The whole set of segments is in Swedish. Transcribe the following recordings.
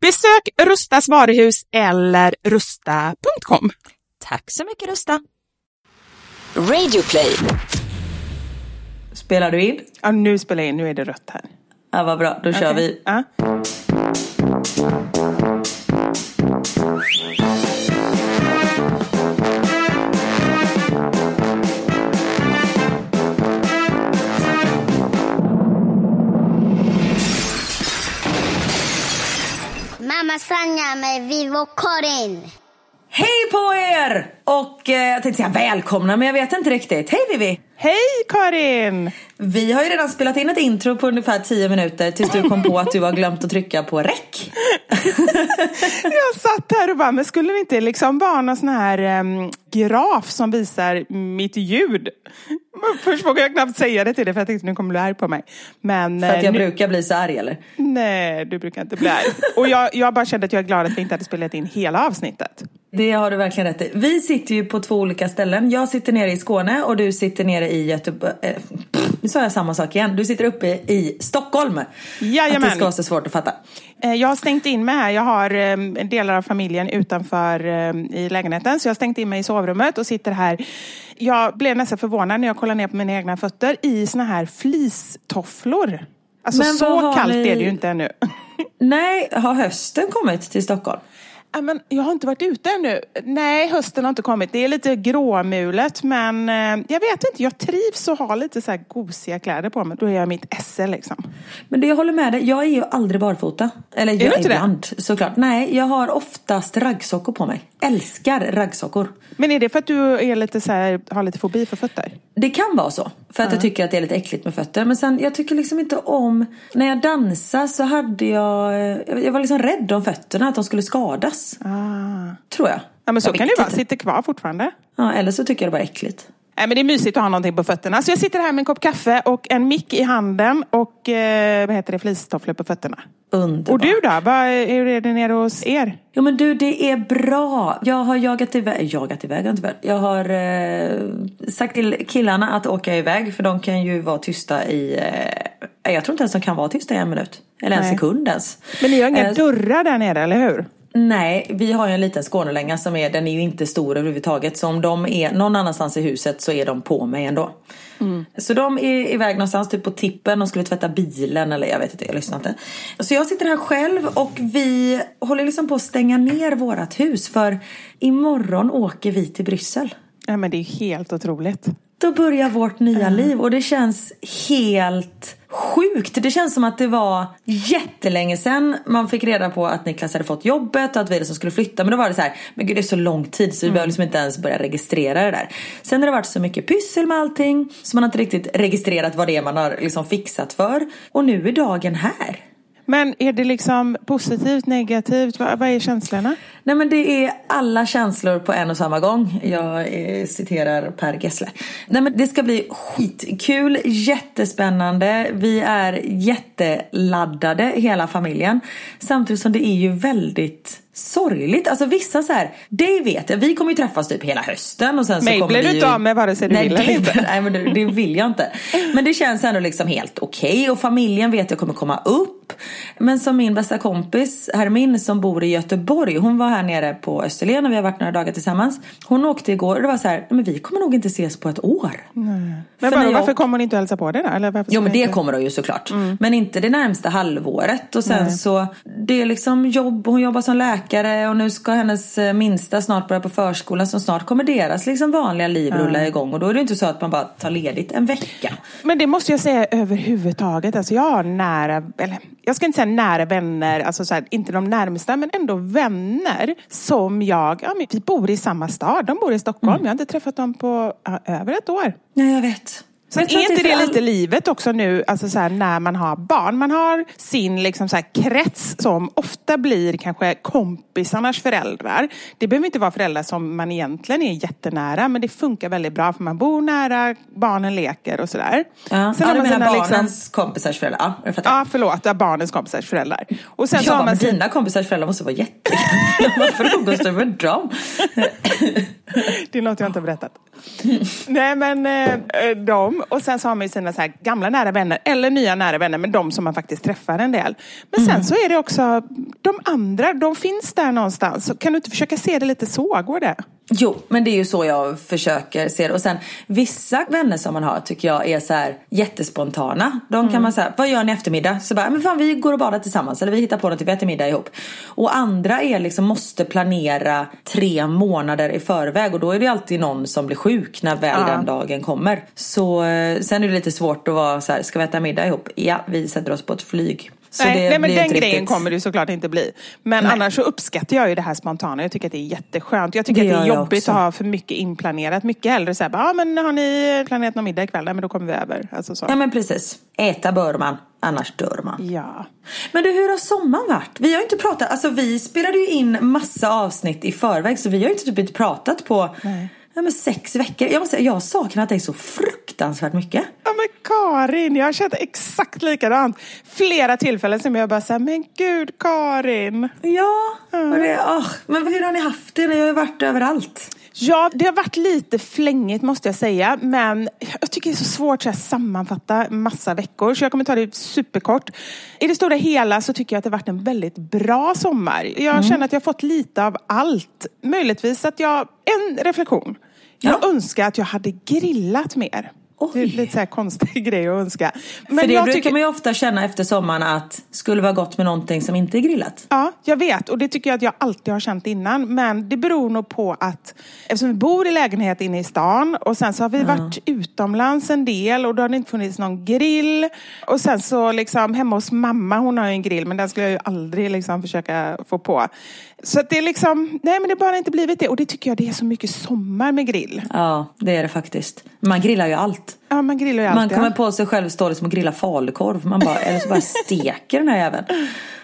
Besök Rustas varuhus eller rusta.com. Tack så mycket Rusta. Radio play. Spelar du in? Ja, nu spelar jag in. Nu är det rött här. Ja, vad bra, då kör vi. Ja. Mamma Sanja med Vivo Karin. Hej på er! Och eh, jag tänkte säga välkomna, men jag vet inte riktigt. Hej Vivi! Hej Karin! Vi har ju redan spelat in ett intro på ungefär 10 minuter tills du kom på att du har glömt att trycka på räck. Jag satt här och bara, men skulle det inte liksom vara någon sån här em, graf som visar mitt ljud? Först vågade jag knappt säga det till dig för jag tänkte nu kommer du arg på mig. Men För att eh, jag nu, brukar bli så arg eller? Nej, du brukar inte bli arg. Och jag, jag bara kände att jag är glad att vi inte hade spelat in hela avsnittet. Det har du verkligen rätt i. Vi sitter ju på två olika ställen. Jag sitter nere i Skåne och du sitter nere i Göteborg. Eh, pff, nu sa jag samma sak igen. Du sitter uppe i Stockholm. Jajamän. Att det ska vara så svårt att fatta. Eh, Jag har stängt in mig här. Jag har eh, delar av familjen utanför eh, i lägenheten. Så jag har stängt in mig i sovrummet och sitter här. Jag blev nästan förvånad när jag kollade ner på mina egna fötter i såna här fleecetofflor. Alltså Men så kallt ni- är det ju inte ännu. Nej, har hösten kommit till Stockholm? Men jag har inte varit ute ännu. Nej, hösten har inte kommit. Det är lite gråmulet, men eh, jag vet inte. Jag trivs att ha lite så här gosiga kläder på mig. Då är jag mitt esse liksom. Men det jag håller med dig, jag är ju aldrig barfota. Eller jag du inte det? ibland såklart. Nej, jag har oftast raggsockor på mig. Älskar raggsockor. Men är det för att du är lite så här, har lite fobi för fötter? Det kan vara så. För att jag tycker att det är lite äckligt med fötter. Men sen, jag tycker liksom inte om... När jag dansar så hade jag... Jag jag var liksom rädd om fötterna, att de skulle skadas. Tror jag. Ah. Ja, men så Jag kan det ju vara. Sitter kvar fortfarande. Ja, eller så tycker jag det bara är äckligt. Nej, men det är mysigt att ha någonting på fötterna. Så jag sitter här med en kopp kaffe och en mick i handen och eh, vad heter det, fleecestofflor på fötterna. Underbart. Och du då? Vad, hur är det nere hos er? Jo men du, det är bra. Jag har jagat iväg, jagat iväg inte väl. Jag har eh, sagt till killarna att åka iväg för de kan ju vara tysta i, eh, jag tror inte ens de kan vara tysta i en minut. Eller en Nej. sekund ens. Men ni har inga Eh, dörrar där nere, eller hur? Nej, vi har ju en liten Skånelänga som är, den är ju inte stor överhuvudtaget. Så om de är någon annanstans i huset så är de på mig ändå. Så de är iväg någonstans, typ på tippen, de skulle tvätta bilen eller jag vet inte, jag lyssnar inte. Så jag sitter här själv och vi håller liksom på att stänga ner vårat hus för imorgon åker vi till Bryssel. Ja, men det är helt otroligt. Då börjar vårt nya liv och det känns helt sjukt. Det känns som att det var jättelänge sedan man fick reda på att Niklas hade fått jobbet och att vi som skulle flytta. Men då var det så här, men gud det är så lång tid så vi behöver liksom inte ens börja registrera det där. Sen har det varit så mycket pyssel med allting så man har inte riktigt registrerat vad det är man har liksom fixat för. Och nu är dagen här. Men är det liksom positivt, negativt? Vad, vad är känslorna? Nej men det är alla känslor på en och samma gång. Jag eh, citerar Per Gessle. Nej men det ska bli skitkul, jättespännande. Vi är jätteladdade hela familjen. Samtidigt som det är ju väldigt sorgligt. Alltså vissa så här, det vet jag. Vi kommer ju träffas typ hela hösten och sen så Mig kommer blir vi du ju... inte av med vare sig du nej, vill eller inte. Nej men det, det vill jag inte. Men det känns ändå liksom helt okej och familjen vet jag kommer komma upp. Men som min bästa kompis Hermin som bor i Göteborg. Hon var här nere på Österlen och vi har varit några dagar tillsammans. Hon åkte igår och det var så här, "Nej, men vi kommer nog inte ses på ett år. Men För bara, jag- varför kommer hon inte och hälsa på dig då? Eller varför Jo men det inte- kommer hon ju såklart. Men inte det närmsta halvåret. Och sen så, det är liksom jobb, hon jobbar som läkare och nu ska hennes eh, minsta snart börja på förskolan. Så snart kommer deras liksom vanliga liv rulla igång. Och då är det inte så att man bara tar ledigt en vecka. Men det måste jag säga överhuvudtaget. Alltså jag har nära, eller jag ska inte säga nära vänner, alltså så här, inte de närmsta, men ändå vänner som jag, ja, vi bor i samma stad. De bor i Stockholm. Jag har inte träffat dem på ja, över ett år. Nej jag vet. Så är inte det all- lite livet också nu, alltså så här, när man har barn? Man har sin liksom så här krets som ofta blir kanske kompisarnas föräldrar. Det behöver inte vara föräldrar som man egentligen är jättenära, men det funkar väldigt bra för man bor nära, barnen leker och sådär. Ja, Sen ja du menar sina barnens liksom, kompisars föräldrar? Ja. Ja, förlåt, ja, barnens kompisars föräldrar. Och sen så har bara, man dina kompisars föräldrar måste vara jättegamla. Varför umgås du med dem? Det är något jag inte har berättat. Nej men eh, de, och sen så har man ju sina så gamla nära vänner, eller nya nära vänner, men de som man faktiskt träffar en del. Men sen så är det också, de andra, de finns där någonstans. Så kan du inte försöka se det lite så? Går det? Jo, men det är ju så jag försöker se det. Och sen vissa vänner som man har tycker jag är så här jättespontana. De kan man säga, vad gör ni eftermiddag? Så bara, men fan vi går och badar tillsammans. Eller vi hittar på något, vi äter middag ihop. Och andra är liksom, måste planera tre månader i förväg. Och då är det alltid någon som blir sjuk när väl den dagen kommer. Så eh, sen är det lite svårt att vara så här, ska vi äta middag ihop? Ja, vi sätter oss på ett flyg. Nej, nej, men den grejen riktigt- kommer det ju såklart inte bli. Men Nej. annars så uppskattar jag ju det här spontana. Jag tycker att det är jätteskönt. Jag tycker Det att det är jobbigt att ha för mycket inplanerat. Mycket hellre säga, ja men har ni planerat någon middag ikväll? Nej men då kommer vi över. Alltså så. Ja men precis. Äta bör man, annars dör man. Ja. Men du, hur har sommaren varit? Vi har ju inte pratat, alltså vi spelade ju in massa avsnitt i förväg så vi har ju inte typ inte pratat på ja, men sex veckor. Jag måste jag har saknat dig så fruktansvärt mycket. Ja men Karin, jag har känt exakt likadant. Flera tillfällen som jag bara säger, men gud Karin. Ja, och det, åh, men hur har ni haft det? Ni har ju varit överallt. Ja, det har varit lite flängigt måste jag säga. Men jag tycker det är så svårt här, sammanfatta massa veckor. Så jag kommer ta det superkort. I det stora hela så tycker jag att det har varit en väldigt bra sommar. Jag känner att jag har fått lite av allt. Möjligtvis att jag... En reflektion. Jag Ja. önskar att jag hade grillat mer. Det är Oj. lite så här konstig grej att önska. Men För det jag brukar tycker... man ju ofta känna efter sommaren att skulle vara gott med någonting som inte är grillat. Ja, jag vet. Och det tycker jag att jag alltid har känt innan. Men det beror nog på att eftersom vi bor i lägenhet inne i stan och sen så har vi varit utomlands en del och då har det inte funnits någon grill. Och sen så liksom hemma hos mamma, hon har ju en grill men den skulle jag ju aldrig liksom försöka få på. Så att det är liksom, nej men det har bara inte blivit det. Och det tycker jag det är så mycket sommar med grill. Ja, det är det faktiskt. Man grillar ju allt. Ja, man grillar ju Man alltid. kommer på sig själv stå liksom och grilla falukorv. Man bara, eller så bara steker den här jäveln.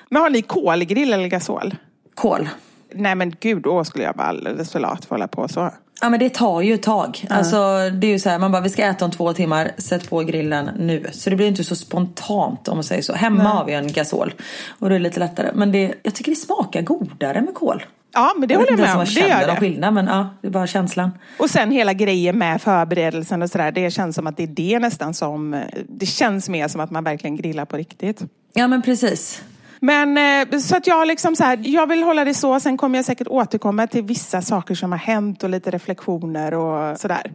Men har ni kolgrill eller gasol? Kol. Nej men gud, då skulle jag vara alldeles för lat för att hålla på så. Ja men det tar ju ett tag. Alltså det är ju så här, man bara vi ska äta om två timmar, sätt på grillen nu. Så det blir inte så spontant om man säger så. Hemma har vi en gasol och det är lite lättare. Men det, jag tycker det smakar godare med kol. Ja, men det håller jag med om. Det ens om man gör känner det. skillnad men ja, det är bara känslan. Och sen hela grejen med förberedelsen och sådär. Det känns som att det är det nästan som... Det känns mer som att man verkligen grillar på riktigt. Ja men precis. Men eh, så att jag liksom så här, jag vill hålla det så. Sen kommer jag säkert återkomma till vissa saker som har hänt och lite reflektioner och sådär.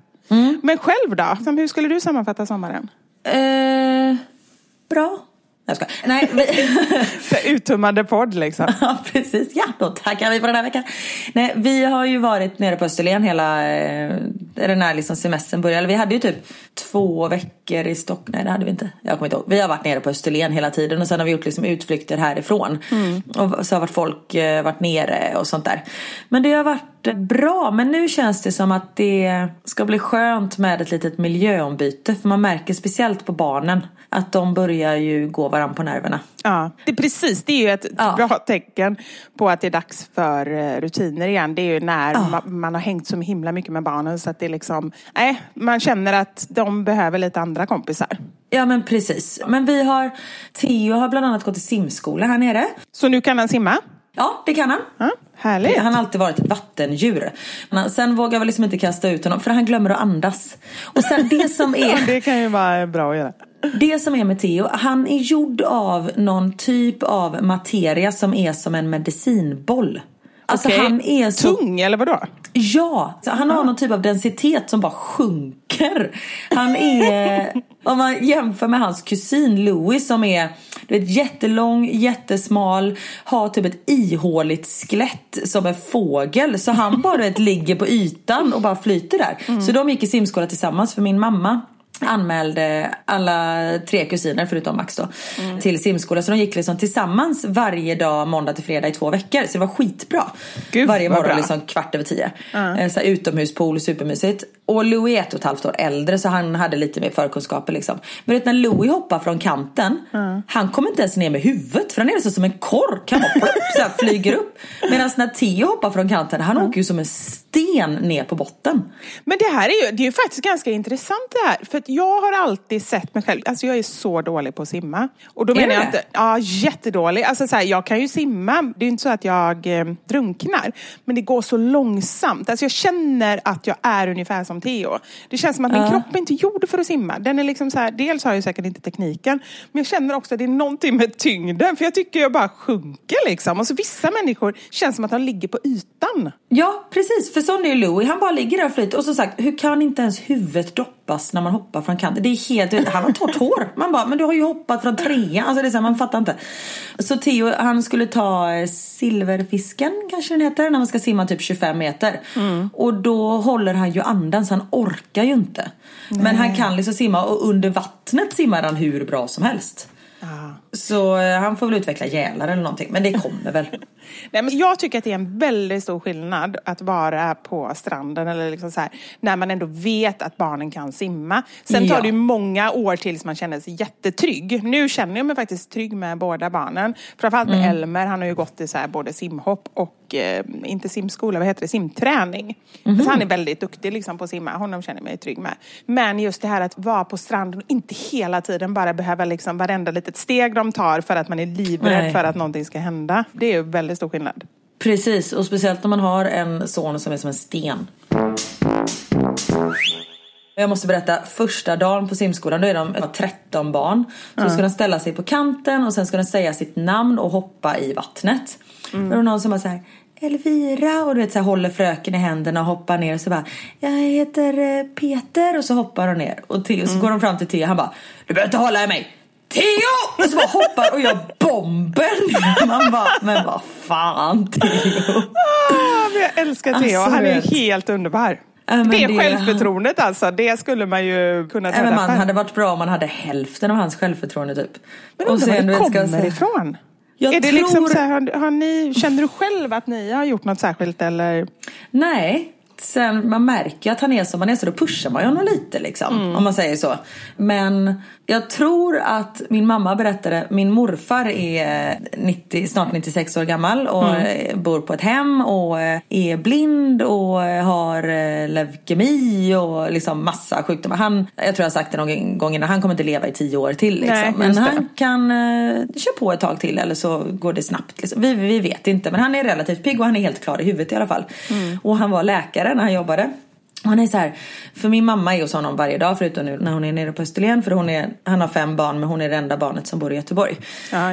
Men själv då? Hur skulle du sammanfatta sommaren? Eh, bra. Jag ska. Nej, vi... Så uttömmande podd liksom. Ja, precis. Ja, då tackar vi för den här veckan. Nej, vi har ju varit nere på Österlen hela eh, den här liksom semestern började. Vi hade ju typ två veckor i Stockholm. Nej, det hade vi inte. Jag kommer inte ihåg. Vi har varit nere på Österlen hela tiden och sen har vi gjort liksom utflykter härifrån. Mm. Och så har varit folk eh, varit nere och sånt där. Men det har varit bra. Men nu känns det som att det ska bli skönt med ett litet miljöombyte. För man märker speciellt på barnen att de börjar ju gå varandra på nerverna. Ja, det är precis. Det är ju ett Ja. bra tecken på att det är dags för eh, rutiner igen. Det är ju när Ja. ma- man har hängt så himla mycket med barnen så att det är liksom, nej, man känner att de behöver lite andra kompisar. Ja men precis. Men vi har, Theo har bland annat gått i simskola här nere. Så nu kan han simma? Ja, det kan han. Ja, härligt. Han har alltid varit ett vattendjur. Men sen vågar vi liksom inte kasta ut honom för han glömmer att andas. Och sen det som Ja, är, det kan ju vara bra att göra. det som är med Theo, han är gjord av någon typ av materia som är som en medicinboll. Alltså Okej. han är så Tung eller vadå? Ja, så han har någon typ av densitet som bara sjunker. Han är, om man jämför med hans kusin Louis som är du vet, jättelång, jättesmal, har typ ett ihåligt skelett som en fågel. Så han bara vet, ligger på ytan och bara flyter där. Så de gick i simskola tillsammans för min mamma anmälde alla tre kusiner förutom Max då till simskola. Så de gick liksom tillsammans varje dag måndag till fredag i två veckor. Så det var skitbra. Gud, varje morgon bra. liksom kvart över tio. Eh, Så här, utomhuspool, supermysigt. Och Louis är ett och ett halvt år äldre så han hade lite mer förkunskaper liksom. Men vet, när Louis hoppar från kanten, han kommer inte ens ner med huvudet för han är så som en kork. Han bara plopp, så här, flyger upp. Medan när Theo hoppar från kanten, han åker ju som en sten ner på botten. Men det här är ju, det är ju faktiskt ganska intressant det här. För att jag har alltid sett mig själv, alltså jag är så dålig på att simma. Och då Är menar du jag det? inte, ja jättedålig. Alltså så här, jag kan ju simma, det är inte så att jag eh, drunknar. Men det går så långsamt. Alltså jag känner att jag är ungefär som Theo. Det känns som att min kropp är inte gjord för att simma. Den är liksom så här, dels har jag ju säkert inte tekniken. Men jag känner också att det är någonting med tyngden. För jag tycker jag bara sjunker liksom. Och så vissa människor känns som att de ligger på ytan. Ja, precis. För sån är Louis. Han bara ligger där och flyter. Och som sagt, hur kan inte ens huvudet doppas när man hoppar från kanten? Det är helt... Han har torrt hår. Man bara, men du har ju hoppat från trean. Alltså det är så här, man fattar inte. Så Theo, han skulle ta eh, silverfisken, kanske den heter, när man ska simma typ 25 meter. Och då håller han ju andan så han orkar ju inte. Men han kan liksom simma och under vattnet simmar han hur bra som helst. Så eh, han får väl utveckla gälar eller någonting. Men det kommer väl. Nej, men jag tycker att det är en väldigt stor skillnad att vara på stranden eller liksom så här, när man ändå vet att barnen kan simma. Sen tar Ja. det ju många år tills man känner sig jättetrygg. Nu känner jag mig faktiskt trygg med båda barnen. Framförallt med Elmer, han har ju gått i så här både simhopp och, eh, inte simskola, vad heter det, simträning. Så han är väldigt duktig liksom på att simma, honom känner jag mig trygg med. Men just det här att vara på stranden och inte hela tiden bara behöva liksom varenda litet steg de tar för att man är livrädd för att någonting ska hända. Det är ju väldigt stor skillnad. Precis, och speciellt om man har en son som är som en sten. Jag måste berätta, första dagen på simskolan då är de 13 barn. Så ska de ställa sig på kanten och sen ska de säga sitt namn och hoppa i vattnet. Då är det någon som bara så här Elvira och du vet så här, håller fröken i händerna och hoppar ner och så bara Jag heter eh, Peter och så hoppar hon ner och Theo, så går de fram till Theo han bara Du behöver inte hålla i mig Theo! Och så bara hoppar och gör bomben. Man bara, men vad fan Theo. Ah, jag älskar Theo, Alltså, han är vet. helt underbar. Men det, det- självförtroendet alltså, det skulle man ju kunna men döda man själv. hade varit bra om man hade hälften av hans självförtroende typ. Men undrar var det vet, kommer säga- ifrån? Jag är det tror- liksom så här, har, har ni, känner du själv att ni har gjort något särskilt eller? Nej, sen man märker att han är som han är så då pushar man ju honom lite liksom. Mm. Om man säger så. Men jag tror att min mamma berättade, min morfar är 90, snart 96 år gammal och Mm. eh, bor på ett hem och eh, är blind och eh, har leukemi och liksom massa sjukdomar. Han, jag tror jag har sagt det någon gång innan, han kommer inte leva i tio år till liksom. Nej, Men det. han kan eh, köra på ett tag till eller så går det snabbt. Liksom. Vi, vi vet inte men han är relativt pigg och han är helt klar i huvudet i alla fall. Och han var läkare när han jobbade. Och han är så här, för min mamma är hos honom varje dag förutom nu när hon är nere på Österlen. För hon är, han har fem barn men hon är det enda barnet som bor i Göteborg.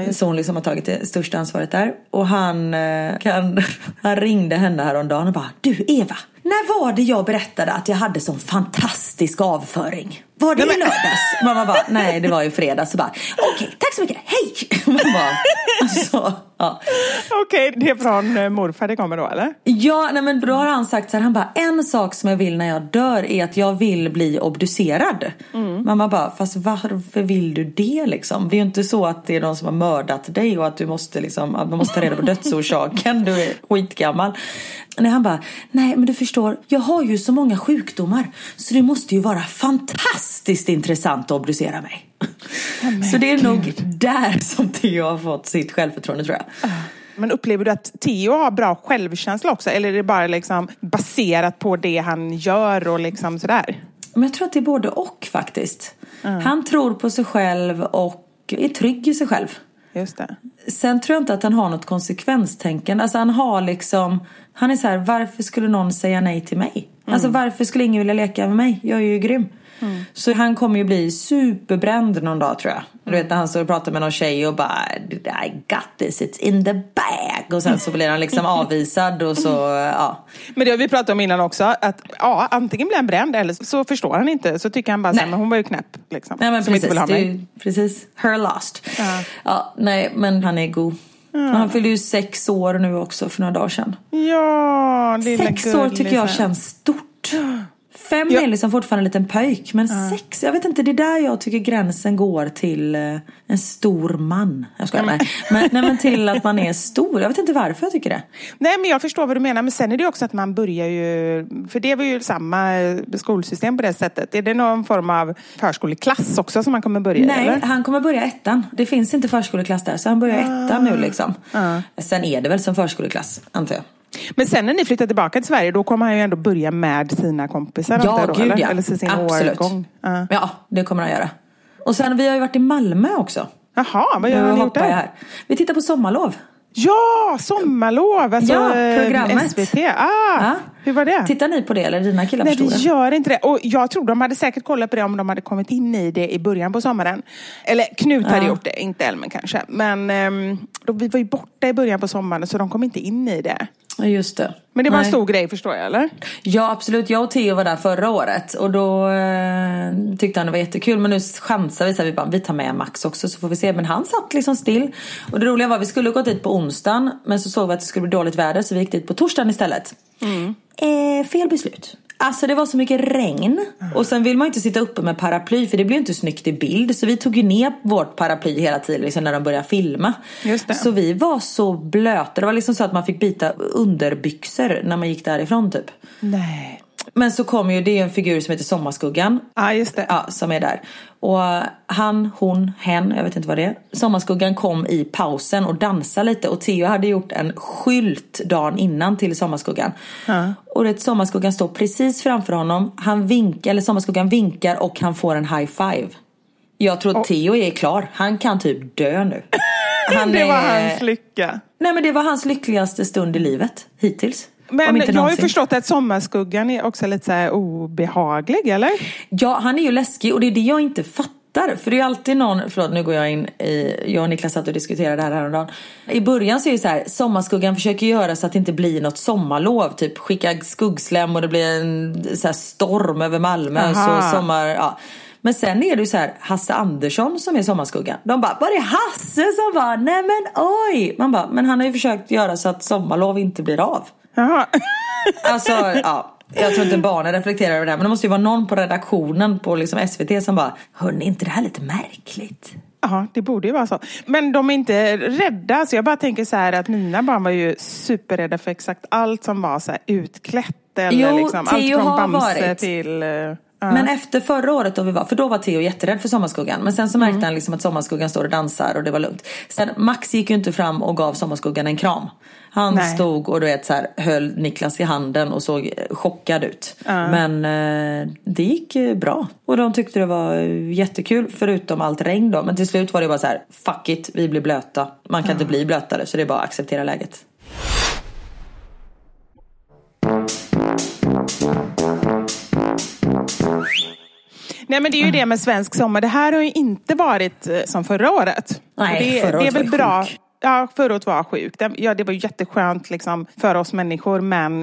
Just så hon liksom har tagit det största ansvaret där. Och han, eh, kan, han ringde henne häromdagen och bara Du Eva, när var det jag berättade att jag hade sån fantastisk avföring? Var det i lördags? Mamma bara, nej det var i fredags. Så bara, okej, tack så mycket, hej! Bara, alltså, ja. Okej, det är från eh, morfar det kommer då eller? Ja, nej men då har han sagt så här, han bara, en sak som jag vill när jag dör är att jag vill bli obducerad. Mamma bara, fast varför vill du det liksom? Det är ju inte så att det är någon som har mördat dig och att du måste liksom, att man måste ta reda på dödsorsaken, du är skitgammal. Nej, han bara, nej men du förstår, jag har ju så många sjukdomar så det måste ju vara fantastiskt intressant att obducera mig. så det är nog där som Theo har fått sitt självförtroende tror jag. Men upplever du att Theo har bra självkänsla också? Eller är det bara liksom baserat på det han gör och liksom sådär? Men jag tror att det är både och faktiskt. Han tror på sig själv och är trygg i sig själv. Just det. Sen tror jag inte att han har något konsekvenstänkande. Alltså han har liksom, han är så här, varför skulle någon säga nej till mig? Alltså varför skulle ingen vilja leka med mig? Jag är ju grym. Så han kommer ju bli superbränd någon dag tror jag. Du vet när han står och pratar med någon tjej och bara I got this, it's in the bag. Och sen så blir han liksom avvisad och så, ja. Men det har vi pratat om innan också. Att ja, antingen blir han bränd eller så förstår han inte. Så tycker han bara såhär, men hon var ju knäpp. Liksom, Nej men precis, ju, precis. Her lost. Ja. nej men han är god. Och Han fyllde ju sex år nu också för några dagar sedan. Ja, lilla Sex år tycker jag känns stort. Fem Ja. är liksom fortfarande en liten pöjk. Men sex, jag vet inte, det är där jag tycker gränsen går till eh, en stor man. Jag skojar, nej. Men, nej men till att man är stor. Jag vet inte varför jag tycker det. Nej men jag förstår vad du menar. Men sen är det också att man börjar ju, för det var ju samma eh, skolsystem på det sättet. Är det någon form av förskoleklass också som man kommer börja i? Nej, eller? han kommer börja ettan. Det finns inte förskoleklass där, så han börjar ettan nu liksom. Sen är det väl som förskoleklass, antar jag. Men sen när ni flyttar tillbaka till Sverige, då kommer han ju ändå börja med sina kompisar. Ja, då, gud eller? ja. Eller sin Absolut. årgång. Ja. Ja, det kommer han göra. Och sen, vi har ju varit i Malmö också. Jaha, vad gör ni gjort där? här. Vi tittar på sommarlov. Ja, sommarlov! Alltså, Ja, programmet. SVT. Ah, Ja. Hur var det? Tittar ni på det eller dina killar Nej, vi det? gör inte det. Och jag tror de hade säkert kollat på det om de hade kommit in i det i början på sommaren. Eller Knut hade Ja. gjort det, inte Elmen kanske. Men ehm, då, vi var ju borta i början på sommaren så de kom inte in i det. Ja, just det. Men det var Nej. en stor grej förstår jag, eller? Ja absolut, jag och Theo var där förra året och då eh, tyckte han det var jättekul men nu chansar vi så här, vi bara vi tar med Max också så får vi se. Men han satt liksom still. Och det roliga var vi skulle gått dit på onsdagen men så såg vi att det skulle bli dåligt väder så vi gick dit på torsdagen istället. Eh, fel beslut. Alltså det var så mycket regn och sen vill man ju inte sitta uppe med paraply för det blir ju inte snyggt i bild. Så vi tog ju ner vårt paraply hela tiden liksom när de började filma. Så vi var så blöta. Det var liksom så att man fick byta underbyxor när man gick därifrån typ. Nej. Men så kom ju, det är en figur som heter Sommarskuggan. Ja, just det. Ja, som är där. Och han, hon, hen, jag vet inte vad det är. Sommarskuggan kom i pausen och dansade lite. Och Theo hade gjort en skylt dagen innan till Sommarskuggan. Och det Sommarskuggan står precis framför honom. Han vinkar, eller Sommarskuggan vinkar och han får en high five. Jag tror att Theo är klar. Han kan typ dö nu. Han det var är- hans lycka. Nej men det var hans lyckligaste stund i livet hittills. Men jag har ju förstått att sommarskuggan är också lite så obehaglig, eller? Ja, han är ju läskig och det är det jag inte fattar. För det är alltid någon, förlåt nu går jag in i, jag och Niklas satt och diskuterade det här häromdagen. I början så är det så här, sommarskuggan försöker göra så att det inte blir något sommarlov. Typ skicka skuggslem och det blir en så storm över Malmö. Aha. Så sommar, ja. Men sen är det ju så här Hasse Andersson som är sommarskuggan. De bara, var det Hasse som bara, nej men oj. Man bara, men han har ju försökt göra så att sommarlov inte blir av. Jaha. Alltså, ja. Jag tror inte barnen reflekterar över det här. Men det måste ju vara någon på redaktionen på liksom SVT som bara, hörni, inte det här lite märkligt? Ja, det borde ju vara så. Men de är inte rädda. Så jag bara tänker så här att mina barn var ju superrädda för exakt allt som var så här utklätt. Eller Jo, liksom, allt från Bamse varit. till... Men efter förra året då vi var, för då var Theo jätterädd för Sommarskuggan. Men sen så märkte han liksom att Sommarskuggan står och dansar och det var lugnt. Sen Max gick ju inte fram och gav Sommarskuggan en kram. Han Nej. stod och du vet så här, höll Niklas i handen och såg chockad ut. Men eh, det gick bra. Och de tyckte det var jättekul förutom allt regn då. Men till slut var det bara så här, fuck it, vi blir blöta. Man kan inte bli blötare så det är bara att acceptera läget. Nej men det är ju det med svensk sommar. Det här har ju inte varit eh, som förra året. Nej, det, förra det är året var väl ju bra. sjuk. ja, förra året var sjuk. Det, ja, det var ju jätteskönt liksom, för oss människor men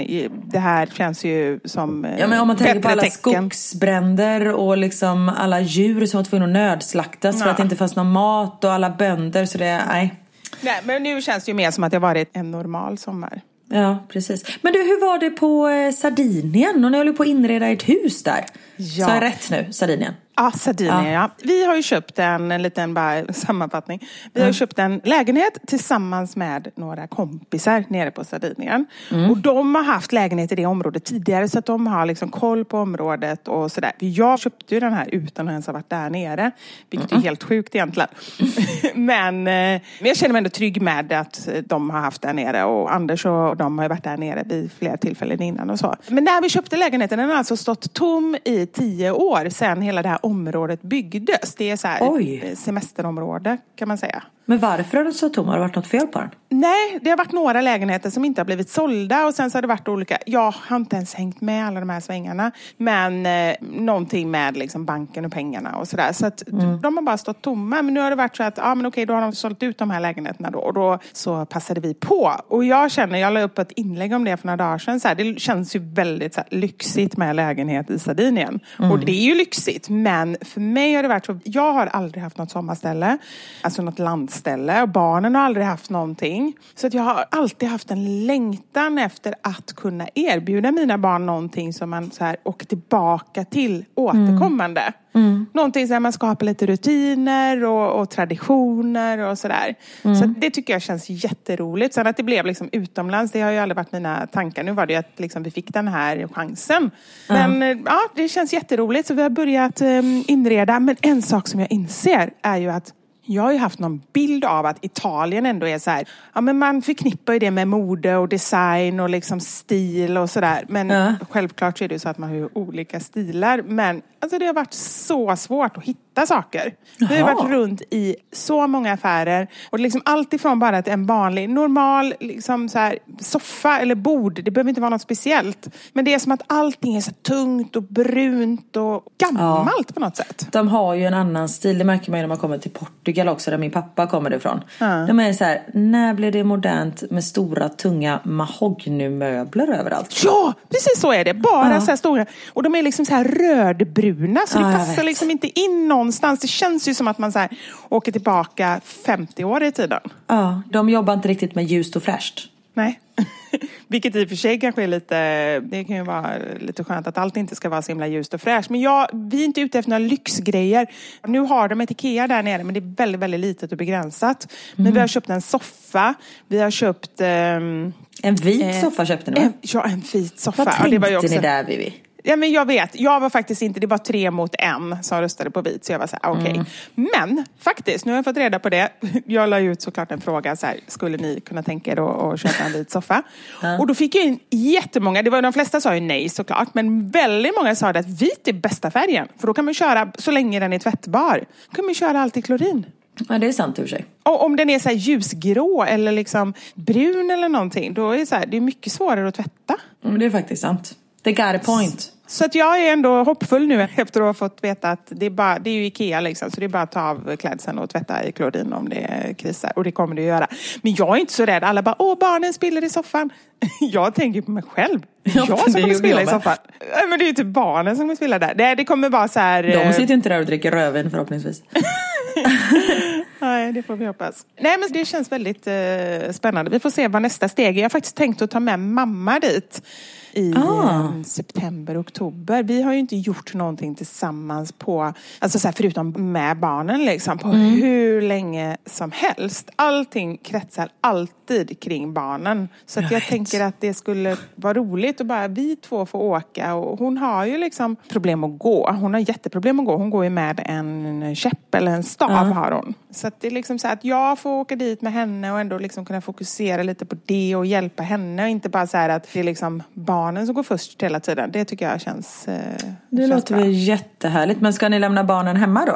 det här känns ju som eh, Ja men om man tänker på alla tecken. skogsbränder och liksom alla djur som var tvungna att nödslaktas för Ja. att det inte fanns någon mat och alla bönder så det, nej. Nej, men nu känns det ju mer som att det har varit en normal sommar. Ja, precis. Men du, hur var det på eh, Sardinien? Och ni håller på att inreda ert hus där. Ja. Sa jag rätt nu? Sardinien? Ja, Sardinien ja. Vi har ju köpt en, en liten bara, sammanfattning. Vi har ju köpt en lägenhet tillsammans med några kompisar nere på Sardinien. Och de har haft lägenhet i det området tidigare så att de har liksom koll på området och sådär. Jag köpte ju den här utan att ens ha varit där nere. Vilket är helt sjukt egentligen. men, eh, men jag känner mig ändå trygg med att de har haft där nere och Anders och de har ju varit där nere vid flera tillfällen innan och så. Men när vi köpte lägenheten, den har alltså stått tom i tio år sedan hela det här området byggdes. Det är så här ett semesterområde kan man säga. Men varför har den så tom? Har det varit något fel på den? Nej, det har varit några lägenheter som inte har blivit sålda och sen så har det varit olika, jag har inte ens hängt med alla de här svängarna, men eh, någonting med liksom banken och pengarna och sådär. Så att de har bara stått tomma. Men nu har det varit så att, ja men okej, då har de sålt ut de här lägenheterna då och då så passade vi på. Och jag känner, jag la upp ett inlägg om det för några dagar sedan, så här, det känns ju väldigt så här, lyxigt med lägenhet i Sardinien. Och det är ju lyxigt, men för mig har det varit så, jag har aldrig haft något sommarställe, alltså något landställe och barnen har aldrig haft någonting. Så att jag har alltid haft en längtan efter att kunna erbjuda mina barn någonting som man så här åker tillbaka till återkommande. Någonting så här man skapar lite rutiner och, och traditioner och sådär. Så att det tycker jag känns jätteroligt. Sen att det blev liksom utomlands, det har ju aldrig varit mina tankar. Nu var det ju att liksom vi fick den här chansen. Men eh, ja, det känns jätteroligt. Så vi har börjat eh, inreda. Men en sak som jag inser är ju att jag har ju haft någon bild av att Italien ändå är så här, ja men man förknippar ju det med mode och design och liksom stil och sådär. Men Ja. självklart så är det ju så att man har ju olika stilar. Men alltså det har varit så svårt att hitta saker. Vi har Jaha. varit runt i så många affärer. Och liksom allt ifrån bara till en vanlig, normal liksom så här, soffa eller bord. Det behöver inte vara något speciellt. Men det är som att allting är så tungt och brunt och gammalt på något sätt. De har ju en annan stil, det märker man ju när man kommer till Portugal också där min pappa kommer ifrån. De är så här, när blev det modernt med stora tunga mahognymöbler överallt? Ja, precis så är det. Bara Ja. så här stora. Och de är liksom så här rödbruna så Ja, det passar liksom inte in någonstans. Det känns ju som att man så här åker tillbaka 50 år i tiden. Ja, de jobbar inte riktigt med ljust och fräscht. Nej. Vilket i och för sig kanske är lite, det kan ju vara lite skönt att allt inte ska vara så himla ljust och fräscht. Men jag, vi är inte ute efter några lyxgrejer. Nu har de ett Ikea där nere men det är väldigt, väldigt litet och begränsat. Men vi har köpt en soffa, vi har köpt ehm, En vit Eh, soffa köpte ni va? en, ja, en vit soffa. Vad Ja, tänkte var ju också- ni där Vivi? Ja, men jag vet, jag var faktiskt inte, det var tre mot en som röstade på vit. Så jag var så här, okej. Mm. Men faktiskt, nu har jag fått reda på det. Jag la ut såklart en fråga så här, skulle ni kunna tänka er att, köpa en vit soffa? Och då fick jag in jättemånga, det var, de flesta sa ju nej såklart, men väldigt många sa att vit är bästa färgen. För då kan man köra, så länge den är tvättbar, kan man köra allt i klorin. Ja, det är sant i och för sig. Och om den är så ljusgrå eller liksom brun eller någonting, då är det, så här, det är mycket svårare att tvätta. Mm, det är faktiskt sant. They got a point. Så att jag är ändå hoppfull nu efter att ha fått veta att det är, bara, det är ju Ikea liksom, så det är bara att ta av klädseln och tvätta i klorin om det krisar. Och det kommer det att göra. Men jag är inte så rädd. Alla bara, åh barnen spiller i soffan. Jag tänker på mig själv. Ja, Jag som kommer spilla i soffan. Nej, Men det är ju typ barnen som kommer spilla där. Det, det kommer vara så här... De eh, sitter ju inte där och dricker rödvin förhoppningsvis. Nej, det får vi hoppas. Nej, men det känns väldigt eh, spännande. Vi får se vad nästa steg är. Jag har faktiskt tänkt att ta med mamma dit i Ah. eh, september, oktober. Vi har ju inte gjort någonting tillsammans på, alltså så här, förutom med barnen liksom, på Mm. hur länge som helst. Allting kretsar alltid kring barnen. Så att jag tänker att det skulle vara roligt att bara vi två får åka. Och hon har ju liksom problem att gå. Hon har jätteproblem att gå. Hon går ju med en käpp eller en stav har hon. Så att det är liksom så här att jag får åka dit med henne och ändå liksom kunna fokusera lite på det och hjälpa henne. Och inte bara så att det är liksom barnen som går först hela tiden. Det tycker jag känns eh, Det känns låter bra. väl jättehärligt. Men ska ni lämna barnen hemma då?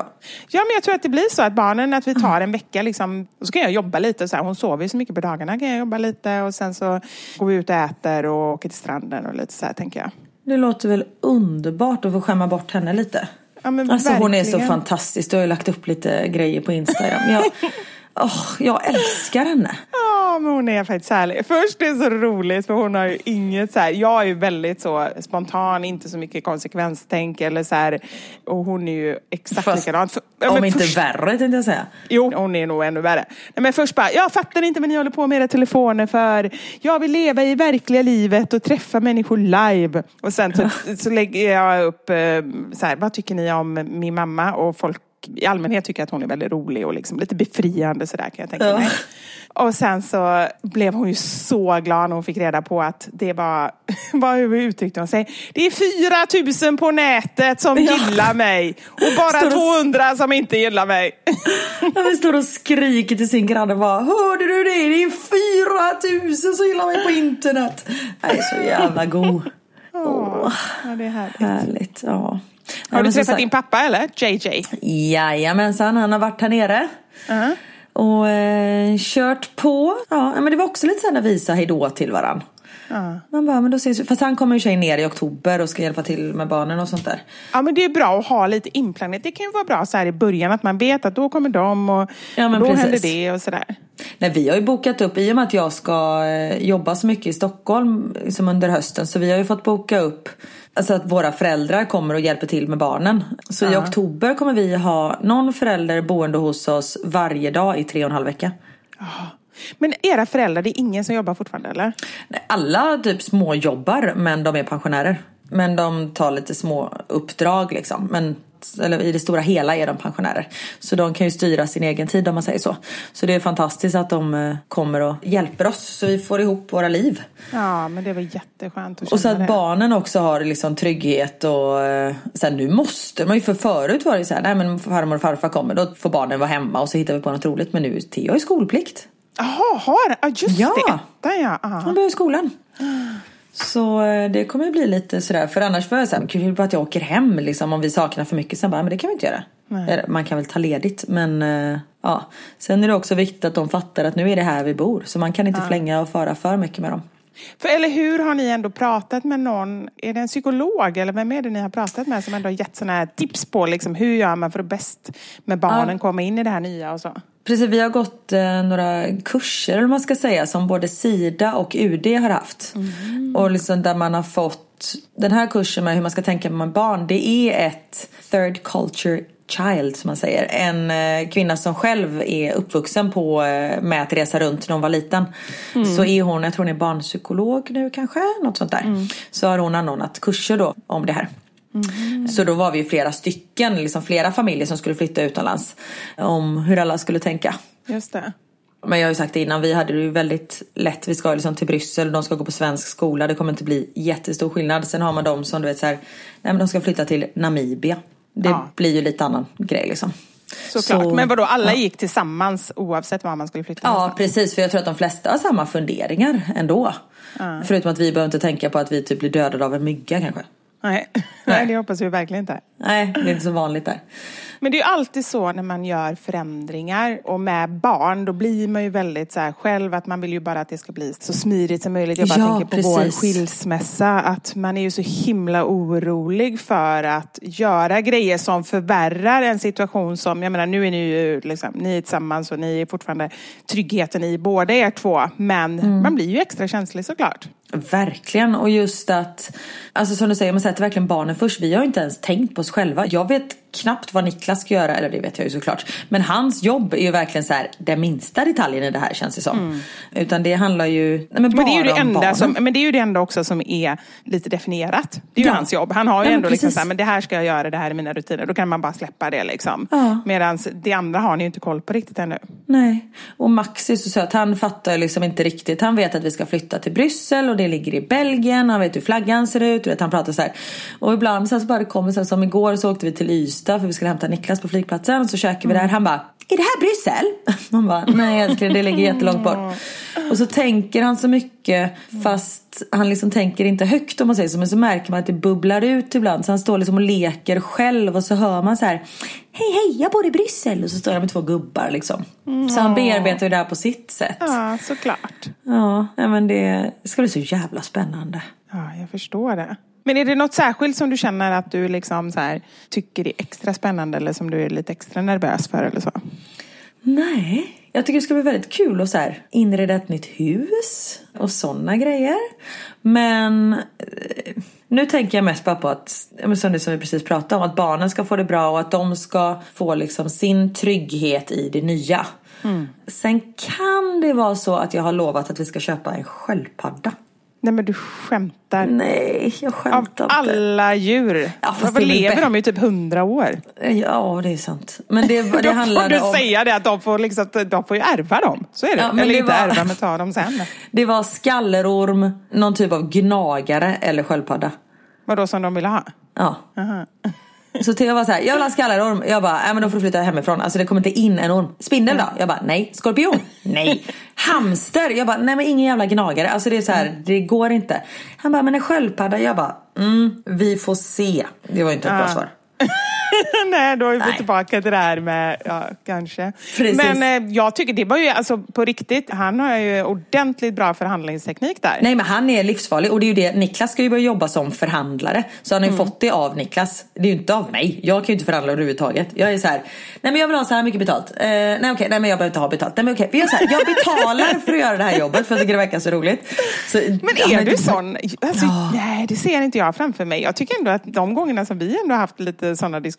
Ja, men jag tror att det blir så att barnen, att vi tar en vecka liksom, och så kan jag jobba lite. Så här, hon sover ju så mycket på dagarna, kan jag jobba lite och sen så går vi ut och äter och åker till stranden och lite så här, tänker jag. Det låter väl underbart att få skämma bort henne lite. Ja, Alltså hon är så verkligen. fantastisk. Du har ju lagt upp lite grejer på Instagram. Jag, Åh, jag älskar henne. Ja, men hon är faktiskt härlig. Först är det så roligt för hon har ju inget så här, jag är ju väldigt så spontan, inte så mycket konsekvenstänk eller så här, och hon är ju exakt Fast, likadant. För, Om men inte först- värre tänkte jag säga. Jo, hon är nog ännu värre. Nej, men först bara, jag fattar inte vad ni håller på med era telefoner för. Jag vill leva i verkliga livet och träffa människor live. Och sen så, så lägger jag upp, eh, så här, vad tycker ni om min mamma? Och folk i allmänhet tycker att hon är väldigt rolig och liksom lite befriande sådär kan jag tänka Ja. mig. Och sen så blev hon ju så glad när hon fick reda på att det var, vad uttryckte hon sig? Det är 4000 på nätet som Ja. gillar mig och bara Står och- 200 som inte gillar mig. Ja, Vi står och skriker till sin granne bara Hörde du det? Det är 4000 som gillar mig på internet. Jag är så jävla god. Åh, Ja, det är härligt. härligt. Ja. Har du träffat sagt- din pappa eller? JJ? Jajamensan, han har varit här nere. Och eh, kört på. Ja, men det var också lite så här när vi sa hejdå till varann. Man bara, men då ses vi. Fast han kommer ju sig ner i oktober och ska hjälpa till med barnen och sånt där. Ja men det är bra att ha lite inplanerat. Det kan ju vara bra så här i början att man vet att då kommer de och Ja, då precis. händer det och sådär. Nej, vi har ju bokat upp, i och med att jag ska eh, jobba så mycket i Stockholm som under hösten, så vi har ju fått boka upp Alltså att våra föräldrar kommer och hjälper till med barnen. Så i oktober kommer vi ha någon förälder boende hos oss varje dag i tre och en halv vecka. Men era föräldrar, det är ingen som jobbar fortfarande eller? Nej, Alla typ små jobbar men de är pensionärer. Men de tar lite små uppdrag liksom. Men eller i det stora hela är de pensionärer. Så de kan ju styra sin egen tid om man säger så. Så det är fantastiskt att de eh, kommer och hjälper oss så vi får ihop våra liv. Ja men det var jätteskönt att Och så att det. barnen också har liksom trygghet och eh, så här, nu måste man ju för förut var det så här, nej men farmor och farfar kommer då får barnen vara hemma och så hittar vi på något roligt men nu Theo har ju skolplikt. Jaha, har ja, just Ja. det, ettan ja. Aha. börjar i skolan. Så eh, det kommer bli lite sådär för annars var jag såhär, kul bara att jag åker hem liksom om vi saknar för mycket. Sen bara, men det kan vi inte göra. Eller, Man kan väl ta ledigt men eh, ja. Sen är det också viktigt att de fattar att nu är det här vi bor. Så man kan inte flänga och fara för mycket med dem. För, eller hur har ni ändå pratat med någon, är det en psykolog eller vem är det ni har pratat med som ändå har gett sådana här tips på liksom, hur gör man för att bäst med barnen komma in i det här nya och så? Precis, vi har gått eh, några kurser eller man ska säga som både Sida och UD har haft. Och liksom där man har fått den här kursen med hur man ska tänka med barn. Det är ett third culture child som man säger. En eh, kvinna som själv är uppvuxen på, eh, med att resa runt när hon var liten. Så är hon, jag tror hon är barnpsykolog nu kanske, något sånt där. Så har hon anordnat kurser då om det här. Så då var vi flera stycken, liksom flera familjer som skulle flytta utomlands. Om hur alla skulle tänka. Just det. Men jag har ju sagt det innan, vi hade det ju väldigt lätt. Vi ska liksom till Bryssel, de ska gå på svensk skola. Det kommer inte bli jättestor skillnad. Sen har man de som du vet så här, nej men de ska flytta till Namibia. Det Ja. blir ju lite annan grej liksom. Såklart. Så- men vadå, alla ja. gick tillsammans oavsett var man skulle flytta Ja någonstans? precis, för jag tror att de flesta har samma funderingar ändå. Förutom att vi behöver inte tänka på att vi typ blir dödade av en mygga kanske. Nej. Nej, det hoppas vi verkligen inte. Nej, det är inte så vanligt där. Men det är ju alltid så när man gör förändringar och med barn, då blir man ju väldigt så här själv att man vill ju bara att det ska bli så smidigt som möjligt. Jag bara Ja, tänker på vår precis. skilsmässa, att man är ju så himla orolig för att göra grejer som förvärrar en situation som, jag menar nu är ni ju liksom, ni är tillsammans och ni är fortfarande tryggheten i båda er två, men Mm. man blir ju extra känslig såklart. Verkligen, och just att, alltså som du säger, man sätter verkligen barnen först. Vi har ju inte ens tänkt på oss själva. Jag vet knappt vad Niklas ska göra, eller det vet jag ju såklart. Men hans jobb är ju verkligen så här, den minsta detaljen i det här känns det som. Utan det handlar ju nej, men bara Men det, är ju det enda som, men det är ju det enda också som är lite definierat. Det är ju Ja. hans jobb. Han har ju men ändå liksom så här, men det här ska jag göra, det här är mina rutiner. Då kan man bara släppa det liksom. Ja. Medan det andra har ni ju inte koll på riktigt ännu. Nej, och Max är så söt. Han fattar liksom inte riktigt. Han vet att vi ska flytta till Bryssel och det ligger i Belgien. Han vet hur flaggan ser ut. Vet, han pratar så här. Och ibland så, här så bara det kommer så här, som igår så åkte vi till Ystad för vi skulle hämta Niklas på flygplatsen. Och så käkade vi där. Han bara, är det här Bryssel? Man bara, nej älskling det ligger jättelångt bort. Och så tänker han så mycket fast han liksom tänker inte högt om man säger så. Men så märker man att det bubblar ut ibland. Så han står liksom och leker själv och så hör man så här. Hej hej jag bor i Bryssel. Och så står han med två gubbar liksom. Så han bearbetar ju det här på sitt sätt. Ja, såklart. Ja, men det ska bli så jävla spännande. Ja, jag förstår det. Men är det något särskilt som du känner att du liksom så här, tycker är extra spännande eller som du är lite extra nervös för eller så? Nej, Jag tycker det ska bli väldigt kul att så här, inreda ett nytt hus och sådana grejer. Men eh, nu tänker jag mest bara på att, som det som vi precis pratade om, att barnen ska få det bra och att de ska få liksom sin trygghet i det nya. Sen kan det vara så att jag har lovat att vi ska köpa en sköldpadda. Nej men du skämtar. Nej, jag Av skämtar inte. alla djur. Ja, Varför lever de i typ hundra år? Ja, det är sant. Men det, det Då får du om... säga det att de får, liksom, de får ju ärva dem. Så är det. Ja, men Eller det inte var- ärva men ta dem sen. Det var skallerorm, någon typ av gnagare eller sköldpadda. Vadå som de ville ha? Ja. Så Theo var så här, jag vill ha skallerorm. Jag bara, nej men då får du flytta hemifrån. Alltså det kommer inte in en orm. Spindel då? Jag bara, nej. Skorpion? Nej. Hamster? Jag bara, nej men ingen jävla gnagare. Alltså det är så här, det går inte. Han bara, men en sköldpadda? Jag bara, mm, vi får se. Det var inte ett bra svar. Nej, då är vi Nej. tillbaka till det här med, ja, kanske. Precis. Men eh, jag tycker det var ju, alltså på riktigt, han har ju ordentligt bra förhandlingsteknik där. Nej men han är livsfarlig och det är ju det, Niklas ska ju börja jobba som förhandlare. Så han har ju fått det av Niklas. Det är ju inte av mig. Jag kan ju inte förhandla överhuvudtaget. Jag är så här, nej men jag vill ha så här mycket betalt. Eh, nej okej, nej men jag behöver inte ha betalt. Nej men okej, vi gör så här, jag betalar för att göra det här jobbet för att jag tycker det verkar så roligt. Så, Men ja, är du sån? Alltså, Nej, det ser inte jag framför mig. Jag tycker ändå att de gångerna som vi ändå har haft lite sådana diskussioner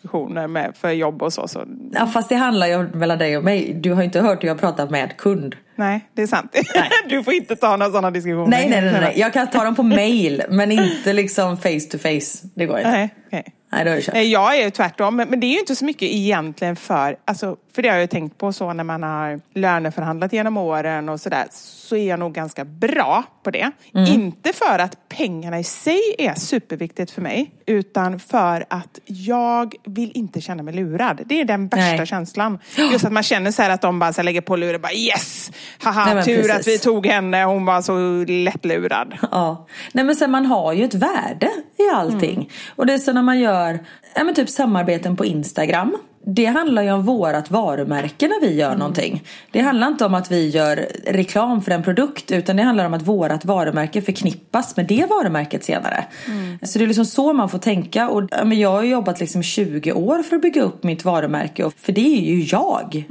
med, för jobb och så, så Ja fast det handlar ju mellan dig och mig. Du har inte hört hur jag pratar med kund. nej, det är sant. Du får inte ta några sådana diskussioner. Nej nej nej, nej. jag kan ta dem på mail men inte liksom face to face. Det går inte. Nej, okej. Nej då är det kört. Nej, Jag är ju tvärtom, men det är ju inte så mycket egentligen för, alltså, för det har jag ju tänkt på så när man har löneförhandlat genom åren och sådär, så är jag nog ganska bra på det. Inte för att pengarna i sig är superviktigt för mig, utan för att jag vill inte känna mig lurad. Det är den värsta Nej. känslan. Just att man känner så här att de bara så lägger på luren, bara yes! Haha, Nej, tur precis. att vi tog henne, hon var så lättlurad. Ja. Nej men sen man har ju ett värde i allting. Och det är så när man gör ja, men typ samarbeten på Instagram. Det handlar ju om vårat varumärke när vi gör någonting. Det handlar inte om att vi gör reklam för en produkt utan det handlar om att vårat varumärke förknippas med det varumärket senare. Så det är liksom så man får tänka. Och, men jag har jobbat liksom 20 år för att bygga upp mitt varumärke. Och, för det är ju jag.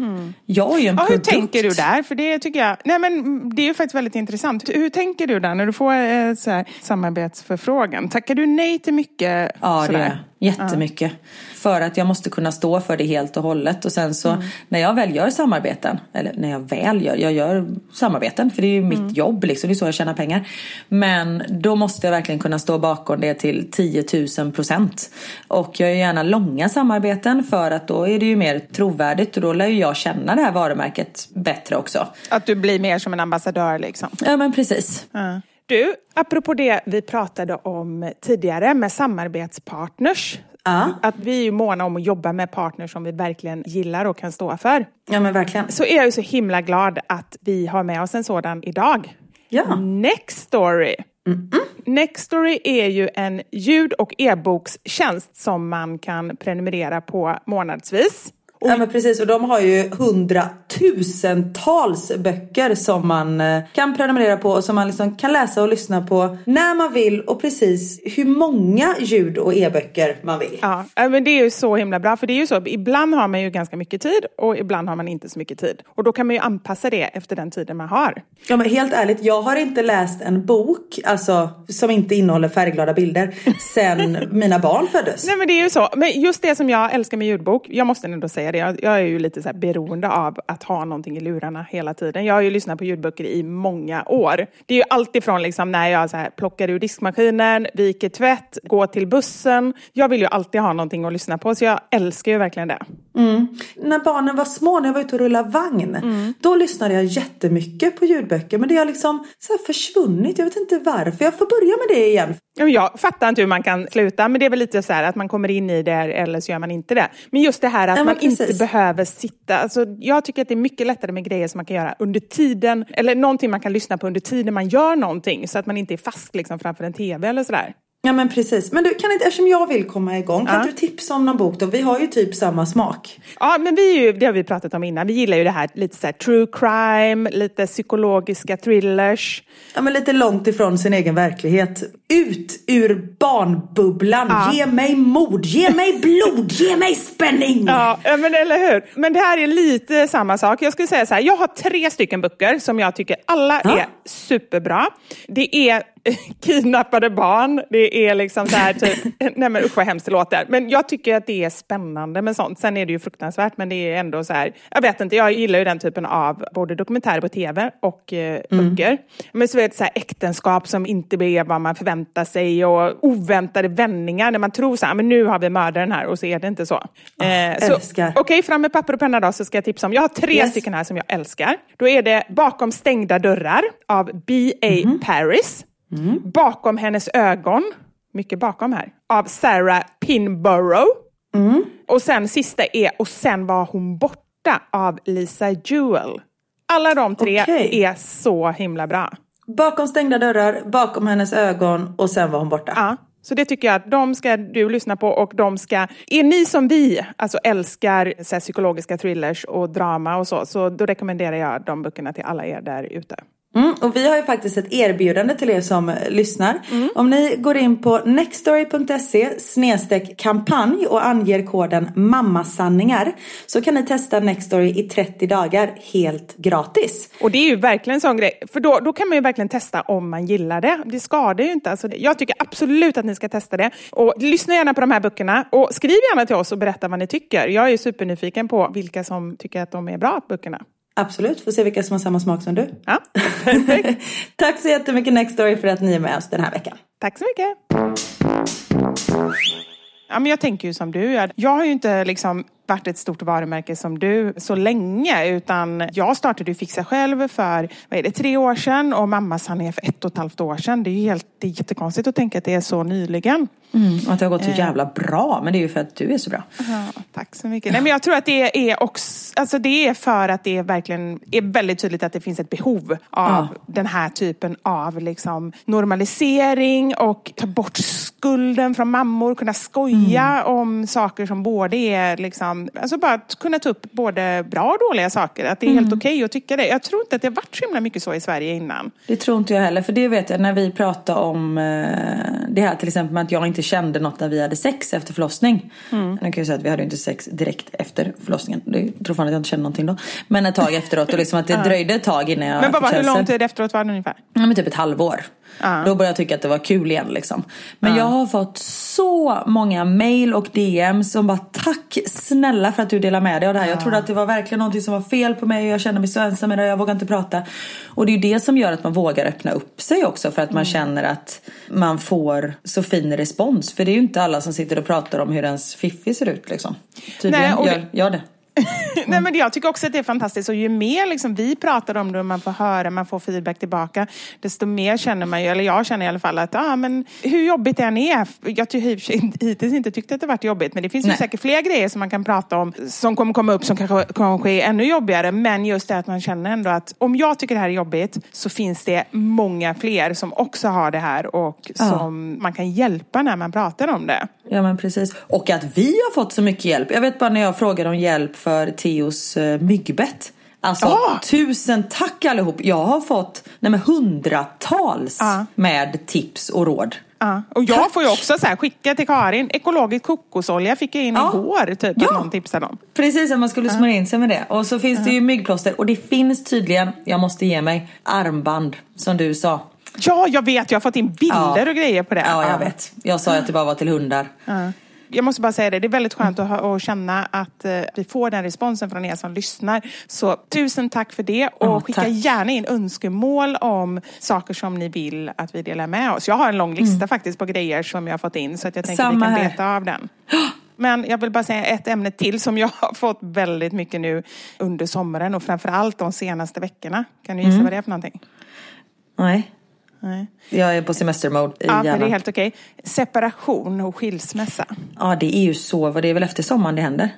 Jag är ju en Ja, hur produkt. tänker du där? För det tycker jag, nej men det är ju faktiskt väldigt intressant. Hur tänker du där när du får eh, så här, samarbetsförfrågan? Tackar du nej till mycket? Ja, det sådär? är Jättemycket. För att jag måste kunna stå för det helt och hållet. Och sen så Mm. när jag väl gör samarbeten, eller när jag väl gör, jag gör samarbeten för det är ju Mm. mitt jobb liksom, det är så jag tjänar pengar. Men då måste jag verkligen kunna stå bakom det till 10 000 procent. Och jag gör gärna långa samarbeten för att då är det ju mer trovärdigt och då lär ju jag känna det här varumärket bättre också. Att du blir mer som en ambassadör liksom. Ja men precis. Ja. Du, apropå det vi pratade om tidigare med samarbetspartners. Ja. Att vi är måna om att jobba med partners som vi verkligen gillar och kan stå för. Ja men verkligen. Så är jag ju så himla glad att vi har med oss en sådan idag. Ja. Nextory. Nextory är ju en ljud och e-bokstjänst som man kan prenumerera på månadsvis. Ja men precis och de har ju hundratusentals böcker som man eh, kan prenumerera på och som man liksom kan läsa och lyssna på när man vill och precis hur många ljud och e-böcker man vill. Ja, men det är ju så himla bra. För det är ju så, ibland har man ju ganska mycket tid och ibland har man inte så mycket tid. Och då kan man ju anpassa det efter den tiden man har. Ja men helt ärligt, jag har inte läst en bok alltså, som inte innehåller färgglada bilder sen mina barn föddes. Nej men det är ju så. Men just det som jag älskar med ljudbok, jag måste ändå säga det, jag, jag är ju lite så här beroende av att ha någonting i lurarna hela tiden. Jag har ju lyssnat på ljudböcker i många år. Det är ju alltifrån liksom när jag så här plockar ur diskmaskinen, viker tvätt, går till bussen. Jag vill ju alltid ha någonting att lyssna på så jag älskar ju verkligen det. När barnen var små, när jag var ute och rullade vagn, då lyssnade jag jättemycket på ljudböcker. Men det har liksom så försvunnit. Jag vet inte varför. Jag får börja med det igen. Jag fattar inte hur man kan sluta, men det är väl lite så här att man kommer in i det eller så gör man inte det. Men just det här att Ja, man inte precis. behöver sitta. Alltså, jag tycker att det är mycket lättare med grejer som man kan göra under tiden, eller någonting man kan lyssna på under tiden man gör någonting, så att man inte är fast liksom, framför en tv eller sådär. Ja men precis. Men du, kan inte, eftersom jag vill komma igång, kan inte du tipsa om någon bok då? Vi har ju typ samma smak. Ja, men vi är ju, det har vi pratat om innan. Vi gillar ju det här lite så här true crime, lite psykologiska thrillers. Ja men lite långt ifrån sin egen verklighet. Ut ur barnbubblan. Ja. Ge mig mod, ge mig blod, ge mig spänning. Ja, men eller hur. Men det här är lite samma sak. Jag skulle säga så här, jag har tre stycken böcker som jag tycker alla Ja. är superbra. Det är kidnappade barn, det är liksom så här typ, nej men usch vad hemskt det låter. Men jag tycker att det är spännande med sånt. Sen är det ju fruktansvärt, men det är ändå så här, jag vet inte, jag gillar ju den typen av både dokumentärer på tv och eh, böcker. Men så är det så här äktenskap som inte blir vad man förväntar sig och oväntade vändningar när man tror så här, men nu har vi mördaren här och så är det inte så. Eh, så. Okej, fram med papper och penna då så ska jag tipsa om. Jag har tre Yes. stycken här som jag älskar. Då är det Bakom stängda dörrar av B.A. Mhm. Paris. Bakom hennes ögon, mycket bakom här, av Sarah Pinborough. Mm. Och sen sista är Och sen var hon borta av Lisa Jewell. Alla de tre Okej. är så himla bra. Bakom stängda dörrar, bakom hennes ögon och sen var hon borta. Ja, så det tycker jag att de ska du lyssna på och de ska... Är ni som vi alltså älskar så här, psykologiska thrillers och drama och så, så då rekommenderar jag de böckerna till alla er där ute. Mm, och vi har ju faktiskt ett erbjudande till er som lyssnar. Om ni går in på nextory.se snedstreck kampanj och anger koden mammasanningar så kan ni testa Nextory i 30 dagar helt gratis. Och det är ju verkligen en sån grej, för då, då kan man ju verkligen testa om man gillar det. Det skadar ju inte. Alltså, jag tycker absolut att ni ska testa det. Och lyssna gärna på de här böckerna och skriv gärna till oss och berätta vad ni tycker. Jag är supernyfiken på vilka som tycker att de är bra, böckerna. Absolut, får se vilka som har samma smak som du. Ja, perfekt. Tack så jättemycket Nextory för att ni är med oss den här veckan. Tack så mycket. Ja, men jag tänker ju som du. Jag, har ju inte liksom varit ett stort varumärke som du så länge utan jag startade ju Fixa själv för vad är det, tre år sedan och Mamma Sanningar för ett och ett halvt år sedan. Det är ju helt, det är jättekonstigt att tänka att det är så nyligen. Och att det har gått så jävla bra, men det är ju för att du är så bra. Ja, tack så mycket. Nej, men jag tror att det är också, alltså det är för att det är verkligen är väldigt tydligt att det finns ett behov av Ja. den här typen av liksom normalisering och ta bort skulden från mammor, kunna skoja om saker som både är liksom, alltså bara att kunna ta upp både bra och dåliga saker. Att det är helt okej att tycka det. Jag tror inte att det har varit så himla mycket så i Sverige innan. Det tror inte jag heller, för det vet jag när vi pratade om eh, det här till exempel med att jag inte kände något när vi hade sex efter förlossning. Mm. Nu kan jag säga att vi hade inte sex direkt efter förlossningen. Det- Jag tror fan att jag inte kände någonting då. Men ett tag efteråt och liksom att det dröjde ett tag innan jag Men fick hur lång tid efteråt var det ungefär? Ja men typ ett halvår. Ja. Då började jag tycka att det var kul igen liksom. Men jag har fått så många mail och DM som bara tack snälla för att du delar med dig av det här. Jag trodde att det var verkligen någonting som var fel på mig och jag kände mig så ensam det jag vågar inte prata. Och det är ju det som gör att man vågar öppna upp sig också för att man känner att man får så fin respons. För det är ju inte alla som sitter och pratar om hur ens fiffi ser ut liksom. Tydligen Nej, och det- gör jag det. Nej, men jag tycker också att det är fantastiskt och ju mer liksom vi pratar om det och man får höra, man får feedback tillbaka, desto mer känner man ju, eller jag känner i alla fall att ah, men hur jobbigt det än är, jag har hittills inte tyckt att det varit jobbigt, men det finns ju säkert fler grejer som man kan prata om som kommer komma upp som kanske, kanske är ännu jobbigare, men just det att man känner ändå att om jag tycker det här är jobbigt så finns det många fler som också har det här och Ja. som man kan hjälpa när man pratar om det. Ja men precis. Och att vi har fått så mycket hjälp. Jag vet bara när jag frågade om hjälp för Theos uh, myggbett. Alltså Ja. tusen tack allihop. Jag har fått nej, men hundratals Ja. med tips och råd. Ja, och jag Tack. får ju också så här, skicka till Karin, ekologisk kokosolja fick jag in igår, typ Ja. att någon tipsade om. Precis, att man skulle smörja in sig med det. Och så finns det ju myggplåster. Och det finns tydligen, jag måste ge mig, armband. Som du sa. Ja, jag vet, jag har fått in bilder och grejer på det. Ja, jag vet. Jag sa att det bara var till hundar. Ja. Jag måste bara säga det, det är väldigt skönt att, att känna att eh, vi får den responsen från er som lyssnar. Så tusen tack för det och Ja, skicka tack. gärna in önskemål om saker som ni vill att vi delar med oss. Jag har en lång lista faktiskt på grejer som jag har fått in så att jag tänker att vi Samma kan här. beta av den. Men jag vill bara säga ett ämne till som jag har fått väldigt mycket nu under sommaren och framförallt de senaste veckorna. Kan du gissa vad det är för någonting? Nej. Nej. Jag är på semestermode i Ja, men det är helt okej. Separation och skilsmässa. Ja, det är ju så. Det är väl efter sommaren det händer?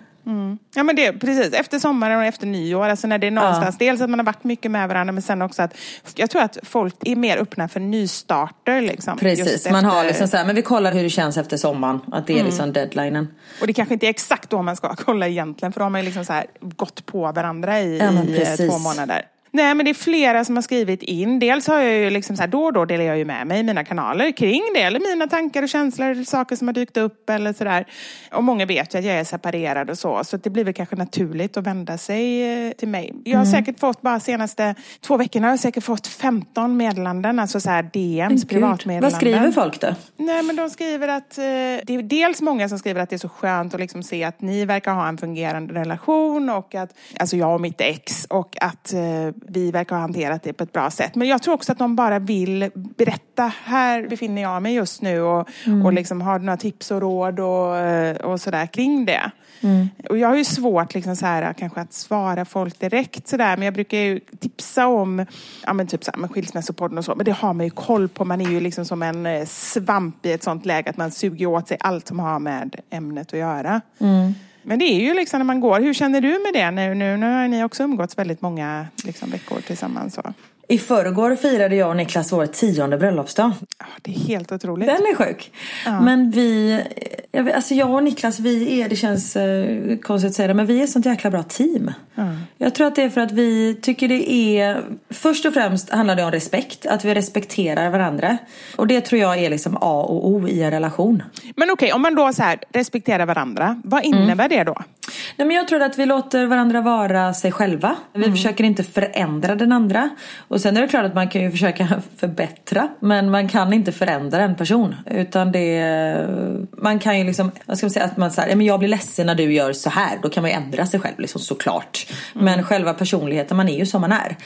Ja men det precis, efter sommaren och efter nyår, alltså när det är någonstans, dels att man har varit mycket med varandra men sen också att jag tror att folk är mer öppna för nystarter liksom. Precis, man har efter- liksom så här, men vi kollar hur det känns efter sommaren. Att det är liksom deadlinen. Och det kanske inte är exakt då man ska kolla egentligen för då har man ju liksom så här gått på varandra i, Ja, i eh, två månader. Nej, men det är flera som har skrivit in. Dels har jag ju liksom så här, då och då delar jag ju med mig i mina kanaler kring det. Eller mina tankar och känslor, saker som har dykt upp eller sådär. Och många vet ju att jag är separerad och så. Så det blir väl kanske naturligt att vända sig eh, till mig. Jag har Mm. säkert fått, bara senaste två veckorna har jag säkert fått 15 meddelanden. Alltså så här DMs, Gud, privatmeddelanden. Vad skriver folk då? Nej, men de skriver att... Eh, det är dels många som skriver att det är så skönt att liksom se att ni verkar ha en fungerande relation och att, alltså jag och mitt ex, och att eh, vi verkar ha hanterat det på ett bra sätt. Men jag tror också att de bara vill berätta, här befinner jag mig just nu och, och liksom har några tips och råd och, eh, och sådär kring det. Och jag har ju svårt liksom så här, kanske att svara folk direkt sådär, men jag brukar ju tipsa om ja, men typ så här, med skilsmässopodden och så, men det har man ju koll på. Man är ju liksom som en eh, svamp i ett sånt läge att man suger åt sig allt som har med ämnet att göra. Men det är ju liksom när man går, hur känner du med det nu? Nu, nu har ni också umgåtts väldigt många liksom, veckor tillsammans. Så. I förrgår firade jag och Niklas vår tionde bröllopsdag. Ja, det är helt otroligt. Den är sjuk. Men vi, jag, alltså jag och Niklas, vi är, det känns eh, konstigt att säga det, men vi är ett sånt jäkla bra team. Jag tror att det är för att vi tycker det är, först och främst handlar det om respekt, att vi respekterar varandra. Och det tror jag är liksom A och O i en relation. Men okej, om man då så här, respekterar varandra, vad innebär det då? Nej, men jag tror att vi låter varandra vara sig själva. Vi försöker inte förändra den andra. Och sen är det klart att man kan ju försöka förbättra. Men man kan inte förändra en person. Utan det... Man kan ju liksom... Vad ska man säga? Att man säger, men jag blir ledsen när du gör så här. Då kan man ju ändra sig själv liksom, såklart. Men själva personligheten, man är ju som man är.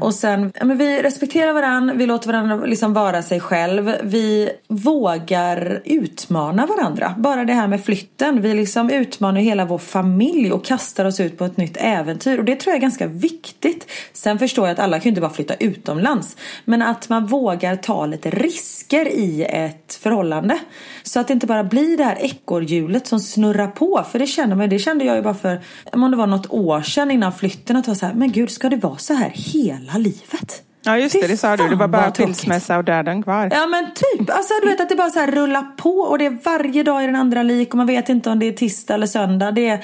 Och sen, men vi respekterar varandra. Vi låter varandra liksom vara sig själv. Vi vågar utmana varandra. Bara det här med flytten. Vi liksom utmanar hela vår familj och kastar oss ut på ett nytt äventyr. Och det tror jag är ganska viktigt. Sen förstår jag att alla kan ju inte bara flytta utomlands. Men att man vågar ta lite risker i ett förhållande. Så att det inte bara blir det här ekorrhjulet som snurrar på. För det känner man, det kände jag ju bara för, om det var något år sedan innan flytten. Att vara så här, men gud ska det vara så här hela livet? Ja, just det, det sa du. Det var bara skilsmässa och döden kvar. Ja men typ, alltså du vet att det bara så rullar på och det är varje dag i den andra lik och man vet inte om det är tisdag eller söndag. Det är,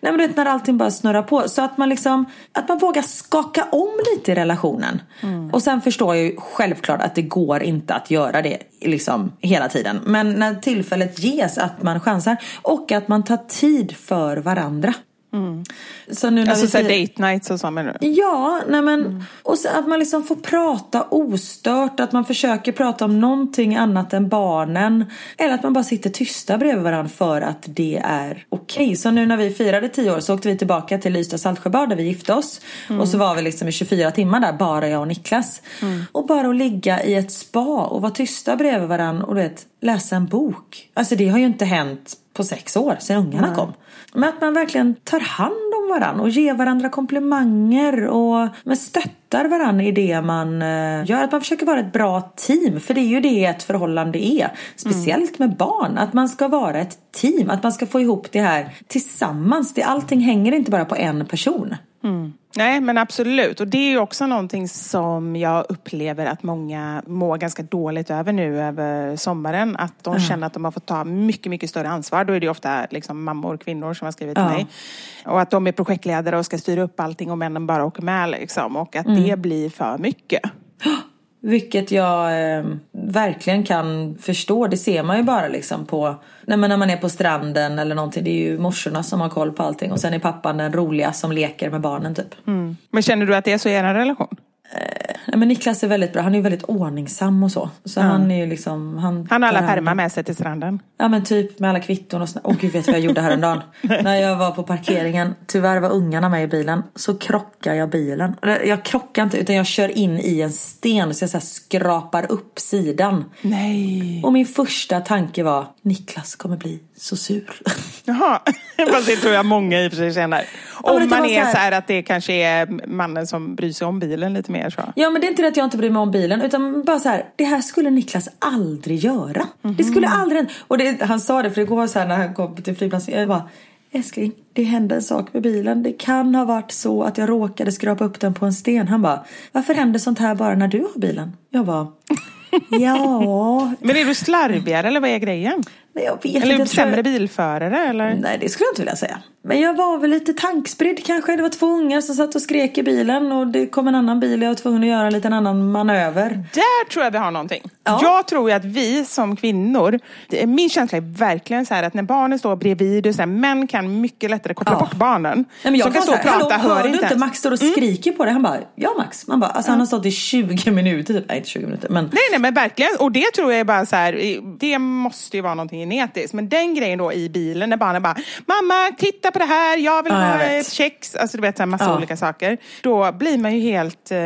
nej men du vet när allting bara snurrar på. Så att man liksom, att man vågar skaka om lite i relationen. Och sen förstår jag ju självklart att det går inte att göra det liksom hela tiden. Men när tillfället ges att man chansar och att man tar tid för varandra. Så nu när Alltså vi så här fir- date nights och så menar du? Ja, nej men och så att man liksom får prata ostört, att man försöker prata om någonting annat än barnen. Eller att man bara sitter tysta bredvid varandra för att det är okej. Så nu när vi firade tio år så åkte vi tillbaka till Ystad Saltsjöbad där vi gifte oss. Och så var vi liksom i 24 timmar där, bara jag och Niklas. Och bara att ligga i ett spa och vara tysta bredvid varandra och du vet, läsa en bok. Alltså det har ju inte hänt på sex år sedan ungarna kom. Men att man verkligen tar hand om varandra och ger varandra komplimanger och men stöttar varandra i det man eh, gör. Att man försöker vara ett bra team. För det är ju det ett förhållande är. Speciellt med barn. Att man ska vara ett team. Att man ska få ihop det här tillsammans. Det, allting hänger inte bara på en person. Nej, men absolut. Och det är också någonting som jag upplever att många mår ganska dåligt över nu över sommaren. Att de känner att de har fått ta mycket, mycket större ansvar. Då är det ofta liksom mammor, kvinnor som har skrivit till Ja. mig. Och att de är projektledare och ska styra upp allting och männen bara åker med liksom. Och att Mm. det blir för mycket. Vilket jag eh, verkligen kan förstå. Det ser man ju bara liksom på nej, men när man är på stranden eller någonting. Det är ju morsorna som har koll på allting. Och sen är pappan den roliga som leker med barnen typ. Mm. Men känner du att det är så i er relation? Nej, men Niklas är väldigt bra. Han är ju väldigt ordningsam och så. Så han är ju liksom... Han, Han har alla pärmar med sig till stranden. Ja men typ med alla kvitton och sånt. Åh gud vet vad jag gjorde häromdagen. När jag var på parkeringen. Tyvärr var ungarna med i bilen. Så krockar jag bilen. Jag krockar inte utan jag kör in i en sten. Så jag så skrapar upp sidan. Nej. Och min första tanke var Niklas kommer bli så sur. Jaha, fast det tror jag många i och för sig känner. Om det man är så här- så här att det kanske är mannen som bryr sig om bilen lite mer så. Ja men det är inte det att jag inte bryr mig om bilen utan bara så här, det här skulle Niklas aldrig göra. Det skulle aldrig hända. Och det, han sa det för igår så här när han kom till flygplatsen. Jag bara, älskling det hände en sak med bilen. Det kan ha varit så att jag råkade skrapa upp den på en sten. Han bara, varför händer sånt här bara när du har bilen? Jag bara, ja. Men är du slarvigare eller vad är grejen? Jag vet inte. Eller tror sämre bilförare eller? Nej, det skulle jag inte vilja säga. Men jag var väl lite tankspridd kanske. Det var två ungar som satt och skrek i bilen och det kom en annan bil och jag var tvungen att göra en liten annan manöver. Där tror jag vi har någonting. Ja. Jag tror ju att vi som kvinnor, det min känsla är verkligen så här att när barnen står bredvid, och så här, män kan mycket lättare koppla Ja. bort barnen. Nej, men jag som kan stå och prata, hallå, hör hör du inte inte. Max står och skriker på dig? Han bara, ja Max. Man bara, alltså han har stått i 20 minuter typ. Nej, inte 20 minuter, men. Nej, nej, men verkligen. Och det tror jag är bara så här, det måste ju vara någonting genetiskt. Men den grejen då i bilen när barnen bara, mamma titta på det här, jag vill Ja, jag ha vet. ett kex. Alltså du vet, så här, massa Ja. olika saker. Då blir man ju helt, eh,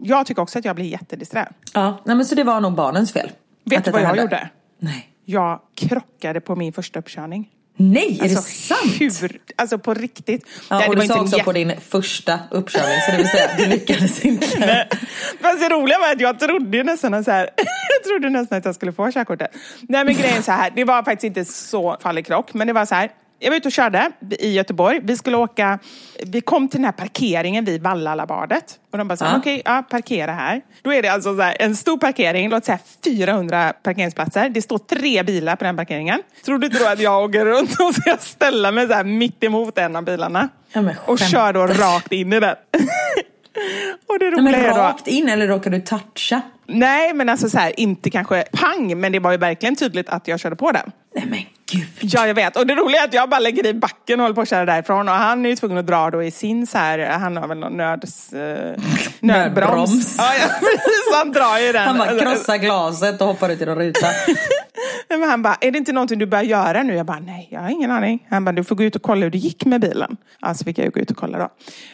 jag tycker också att jag blir jättedisträ. Ja, nej, men så det var nog barnens fel. Vet du vad jag hände. gjorde? Nej. Jag krockade på min första uppkörning. Nej, är det Alltså, sant? Hur, alltså på riktigt. Ja, Nej, och det du sa också på din första uppkörning, så det vill säga, du lyckades inte. Fast det roliga var att jag trodde ju nästan så här, jag trodde nästan att jag skulle få körkortet. Nej men grejen så här, det var faktiskt inte så farlig krock, men det var så här. Jag var ute och körde i Göteborg. Vi skulle åka, vi kom till den här parkeringen vid Vallalabadet. Och de bara så här, Ja. okej, ja, parkera här. Då är det alltså så här, en stor parkering, låt säga 400 parkeringsplatser. Det står tre bilar på den parkeringen. Tror du inte då att jag åker runt och ska ställa mig så här mitt emot en av bilarna? Ja, och kör då rakt in i den. och det roliga men rakt in eller råkade du toucha? Nej, men alltså så här, inte kanske pang, men det var ju verkligen tydligt att jag körde på den. Nej men gud. Ja, jag vet. Och det roliga är att jag bara lägger i backen och håller på att köra därifrån. Och han är ju tvungen att dra då i sin så här, han har väl någon nöds, eh, Nödbroms. Ja, ja, precis. Han drar ju den. Han bara krossar glaset och hoppar ut genom rutan. Nej, Men han bara, är det inte någonting du börjar göra nu? Jag bara, nej, jag har ingen aning. Han bara, du får gå ut och kolla hur det gick med bilen. Ja, så fick jag ju gå ut och kolla då.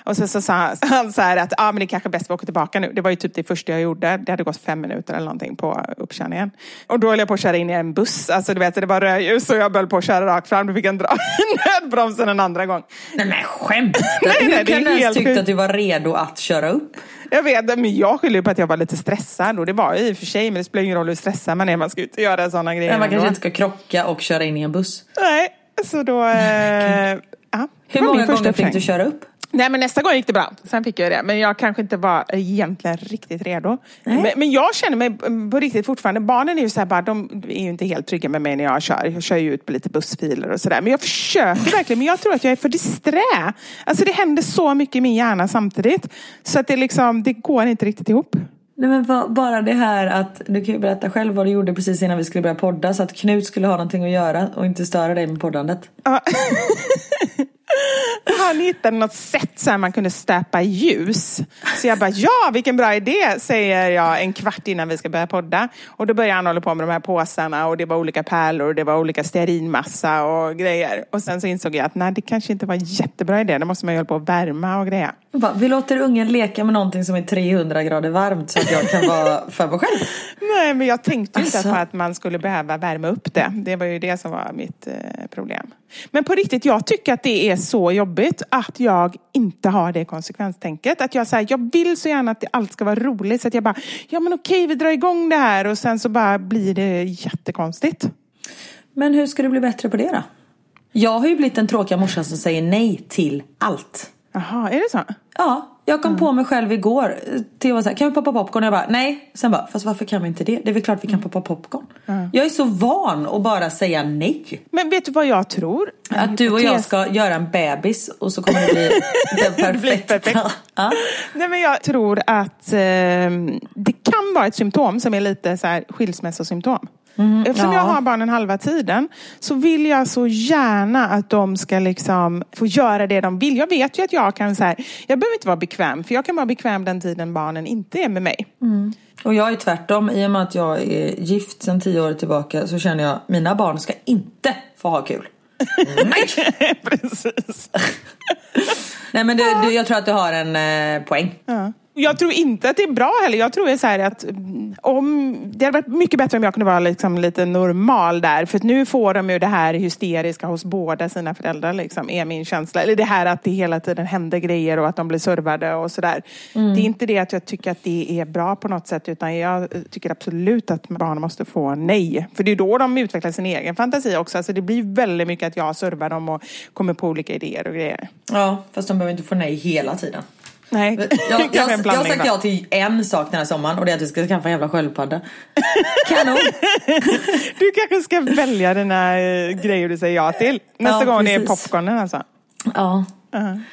Och så, så sa han- så här att, ja men det är kanske bäst att åker tillbaka nu. Det var ju typ det första jag gjorde. Det hade gått fem minuter eller någonting på uppkörningen. Och då höll jag på att köra in i en buss. Alltså du vet, det var rödljus och jag höll på att köra rakt fram. Då fick jag dra i nödbromsen en andra gång. Nej men skämtar Nej, du? nej, Hur kan du ens tycka att du var redo att köra upp? Jag vet, men jag skyller på att jag var lite stressad. Och det var jag i och för sig, men det spelar ingen roll hur stressad man är. Man ska ju inte göra sådana grejer. Nej, man ändå. kanske inte ska krocka och köra in i en buss. Nej, så då... Eh, ja, Hur många gånger fick du köra upp? Nej men nästa gång gick det bra. Sen fick jag det. Men jag kanske inte var egentligen riktigt redo. Men, men jag känner mig på riktigt fortfarande. Barnen är ju så här bara, de är ju inte helt trygga med mig när jag kör. Jag kör ju ut på lite bussfiler och sådär. Men jag försöker verkligen. Men jag tror att jag är för disträ. Alltså det händer så mycket i min hjärna samtidigt. Så att det liksom, det går inte riktigt ihop. Nej men bara det här att, du kan ju berätta själv vad du gjorde precis innan vi skulle börja podda så att Knut skulle ha någonting att göra och inte störa dig med poddandet. Ja. Han hittade något sätt så här man kunde stöpa ljus. Så jag bara, ja vilken bra idé, säger jag en kvart innan vi ska börja podda. Och då började han hålla på med de här påsarna och det var olika pärlor, det var olika stearinmassa och grejer. Och sen så insåg jag att nej, det kanske inte var en jättebra idé, då måste man ju hålla på och värma och grejer. Bara, vi låter ungen leka med någonting som är 300 grader varmt så att jag kan vara för mig själv. Nej, men jag tänkte ju inte Alltså. på att man skulle behöva värma upp det. Det var ju det som var mitt eh, problem. Men på riktigt, jag tycker att det är så jobbigt att jag inte har det konsekvenstänket. Att jag, så här, jag vill så gärna att allt ska vara roligt så att jag bara, ja men okej vi drar igång det här och sen så bara blir det jättekonstigt. Men hur ska du bli bättre på det då? Jag har ju blivit den tråkiga morsan som säger nej till allt. Jaha, är det så? Ja, jag kom på mig själv igår. Theo var så här, kan vi poppa popcorn? Jag bara, nej. Sen bara, fast varför kan vi inte det? Det är väl klart vi kan poppa popcorn. Jag är så van att bara säga nej. Men vet du vad jag tror? Att du och jag ska göra en bebis och så kommer det bli den perfekta. perfekt. Ja. Nej, men jag tror att eh, det kan vara ett symptom som är lite så här skilsmässosymptom. Eftersom Mhm, ja. jag har barnen halva tiden så vill jag så gärna att de ska liksom få göra det de vill. Jag vet ju att jag kan så här, jag behöver inte vara bekväm för jag kan vara bekväm den tiden barnen inte är med mig. Och jag är tvärtom. I och med att jag är gift sedan tio år tillbaka så känner jag mina barn ska inte få ha kul. Nej! Precis. Nej men du, du, jag tror att du har en eh, poäng. Ja. Jag tror inte att det är bra heller. Jag tror så här att mm, om, det hade varit mycket bättre om jag kunde vara liksom lite normal där. För att nu får de ju det här hysteriska hos båda sina föräldrar. Liksom, är min känsla. Eller det här att det hela tiden händer grejer och att de blir servade och sådär. Det är inte det att jag tycker att det är bra på något sätt. Utan jag tycker absolut att barnen måste få nej. För det är då de utvecklar sin egen fantasi också. Alltså det blir väldigt mycket att jag servar dem och kommer på olika idéer och grejer. Ja, fast de behöver inte få nej hela tiden. Nej, Jag, jag, en jag har sagt ja till en sak den här sommaren och det är att vi ska skaffa en jävla sköldpadda. Kanon! Du kanske ska välja dina eh, grejer du säger ja till. Nästa Ja, gång det är precis. popcornen alltså. Ja.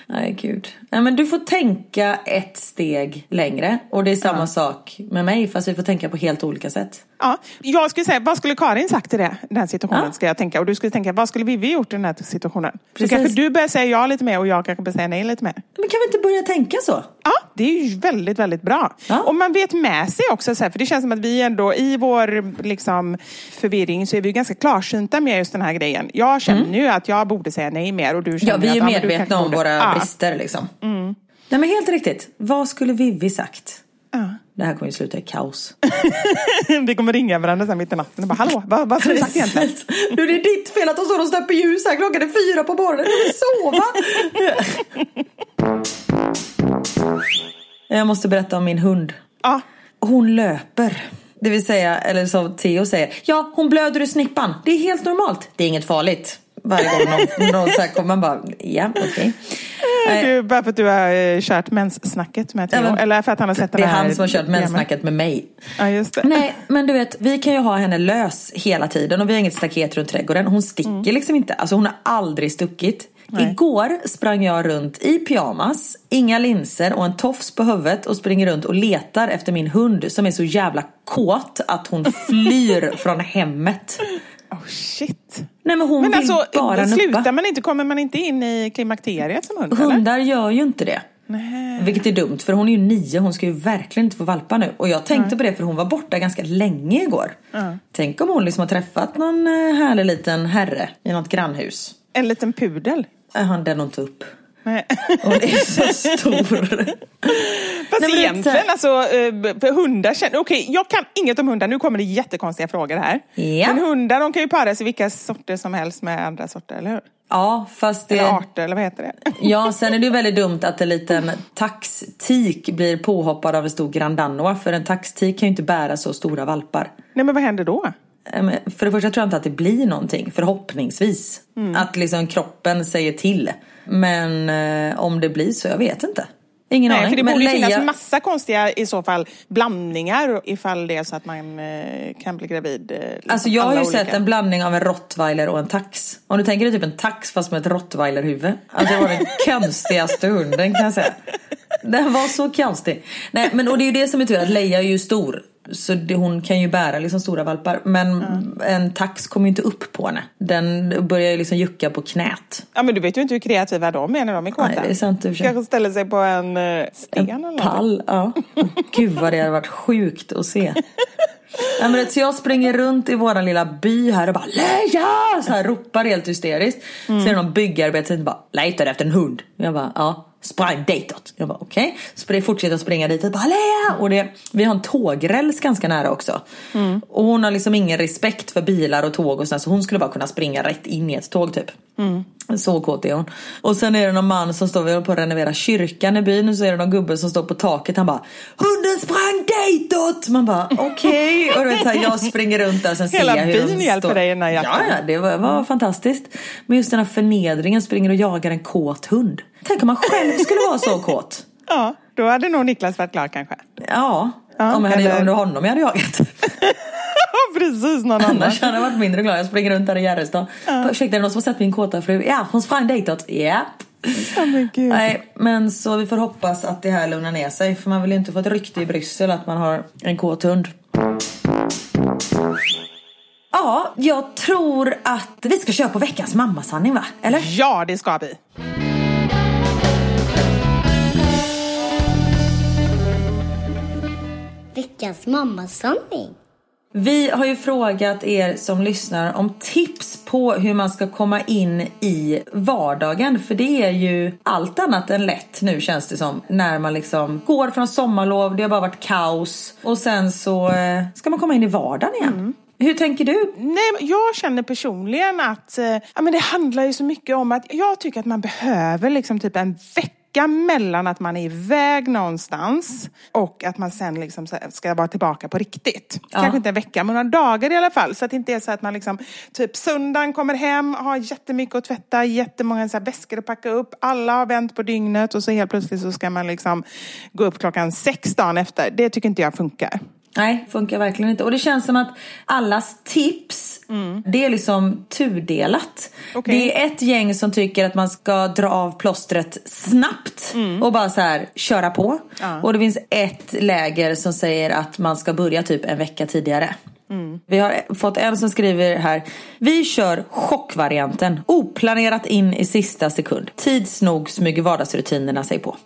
Nej gud. Nej, men du får tänka ett steg längre. Och det är samma sak med mig fast vi får tänka på helt olika sätt. Ja, jag skulle säga, vad skulle Karin sagt i det, den situationen? Ja. Ska jag tänka. Och du skulle tänka, vad skulle Vivi gjort i den här situationen? Så Precis. kanske du börjar säga ja lite mer och jag kanske börjar säga nej lite mer. Men kan vi inte börja tänka så? Ja, det är ju väldigt, väldigt bra. Ja. Och man vet med sig också, så här, för det känns som att vi ändå i vår liksom, förvirring så är vi ganska klarsynta med just den här grejen. Jag känner ju att jag borde säga nej mer och du känner Ja, vi är att, ju medvetna kanske om våra ja. brister liksom. Nej men helt riktigt. Vad skulle Vivi sagt? Ja. Det här kommer ju sluta i kaos. Vi kommer ringa varandra sen mitt i natten och bara hallå, vad, vad skulle du sagt egentligen? Det är ditt fel att de står och släpper ljus här klockan är fyra på morgonen. Jag vill sova. Jag måste berätta om min hund. Ja, Hon löper. Det vill säga, eller som Theo säger, ja hon blöder ur snippan. Det är helt normalt. Det är inget farligt. Varje gång någon, någon så här kommer man bara, ja okej. du, bara för att du har eh, kört menssnacket med Theo, Ja, eller för att han har sett Det är han som har kört menssnacket med mig. Ja, just det. Nej, men du vet, vi kan ju ha henne lös hela tiden och vi har inget staket runt trädgården. Hon sticker liksom inte. Alltså hon har aldrig stuckit. Nej. Igår sprang jag runt i pyjamas, inga linser och en tofs på huvudet och springer runt och letar efter min hund som är så jävla kåt att hon flyr från hemmet. Oh, shit. Nej men hon Men vill alltså, bara slutar nuppa. man inte, kommer man inte in i klimakteriet som hund? Eller? Hundar gör ju inte det. Nej. Vilket är dumt för hon är ju nio, hon ska ju verkligen inte få valpa nu. Och jag tänkte på det för hon var borta ganska länge igår. Tänk om hon liksom har träffat någon eh, härlig liten herre i något grannhus. En liten pudel. Han den hon tog upp. Nej. Hon är så stor. Fast Nej, egentligen, så alltså, eh, för hundar känner... Okej, jag kan inget om hundar. Nu kommer det jättekonstiga frågor här. Ja. Men hundar, de kan ju paras i vilka sorter som helst med andra sorter, eller hur? Ja, fast det... Eller arter, eller vad heter det? Ja, sen är det ju väldigt dumt att en liten taxtik blir påhoppad av en stor grandanoa. För en taxtik kan ju inte bära så stora valpar. Nej, men vad händer då? Eh, För det första tror jag inte att det blir någonting, förhoppningsvis. Mm. Att liksom kroppen säger till. Men eh, om det blir så, jag vet inte. Ingen Nej, aning. för det borde ju finnas Leia- massa konstiga i så fall blandningar ifall det är så att man eh, kan bli gravid. eh, liksom Alltså jag har ju olika. sett en blandning av en rottweiler och en tax. Om du tänker dig typ en tax fast med ett rottweilerhuvud. Alltså det var den konstigaste hunden kan jag säga. Den var så konstig. Nej men och det är ju det som är tur att Leia är ju stor. Så det, hon kan ju bära liksom stora valpar. Men en tax kommer ju inte upp på henne. Den börjar ju liksom jucka på knät. Ja, men du vet ju inte hur kreativa de är när de är kåta. Nej, det är sant i och. Kanske ställer sig på en eh, sten eller En något. pall, ja. Gud vad det hade varit sjukt att se. Ja, men så jag springer runt i våran lilla by här och bara Leia! Så här ropar helt hysteriskt. Så är det någon byggarbetare som bara letar efter en hund. Jag bara ja. Sprang ditåt. Jag bara okej. Okay. Fortsätter att springa ditåt. Bara Leia! Och det, vi har en tågräls ganska nära också. Och hon har liksom ingen respekt för bilar och tåg och sådär. Så hon skulle bara kunna springa rätt in i ett tåg typ. Så kåt är hon. Och sen är det någon man som står vi håller på att renovera kyrkan i byn. Och så är det någon gubbe som står på taket. Han bara Hunden sprang ditåt! Man bara okej. Och du vet, så här, jag springer runt där och sen Hela ser jag hur byn de hjälper står. dig i den här jakten. Ja, det var, var fantastiskt. Men just den här förnedringen springer och jagar en kåt hund. Tänk om man själv skulle vara så kåt. Ja, då hade nog Niklas varit glad kanske. Ja, Ja, om, jag hade, eller- om det var honom jag hade jagat. Precis, någon annan. Annars hade jag varit mindre glad. Jag springer runt där i Järrestad. Ja. Ursäkta, är det någon som har sett min kåta fru? Ja, hon sprang ditåt. Ja. Ja, men gud. Nej, men så vi får hoppas att det här lugnar ner sig. För man vill ju inte få ett rykte i Bryssel att man har en kåt hund. Ja, jag tror att vi ska köra på veckans mammasanning va? Eller? Ja, det ska vi. Veckans mammasanning. Vi har ju frågat er som lyssnar om tips på hur man ska komma in i vardagen. För det är ju allt annat än lätt nu känns det som. När man liksom går från sommarlov, det har bara varit kaos. Och sen så eh, ska man komma in i vardagen igen. Hur tänker du? Nej, jag känner personligen att eh, ja, men det handlar ju så mycket om att jag tycker att man behöver liksom typ en vecka vecka mellan att man är iväg någonstans och att man sen liksom ska vara tillbaka på riktigt. Ja. Kanske inte en vecka, men några dagar i alla fall. Så att det inte är så att man liksom, typ söndagen kommer hem, har jättemycket att tvätta, jättemånga så här väskor att packa upp. Alla har vänt på dygnet och så helt plötsligt så ska man liksom gå upp klockan sex dagen efter. Det tycker inte jag funkar. Nej, funkar verkligen inte. Och det känns som att allas tips, det är liksom tudelat. Okej. Det är ett gäng som tycker att man ska dra av plåstret snabbt och bara så här köra på. Och det finns ett läger som säger att man ska börja typ en vecka tidigare. Vi har fått en som skriver här. Vi kör chockvarianten. Oplanerat in i sista sekund. Tids nog smyger vardagsrutinerna sig på.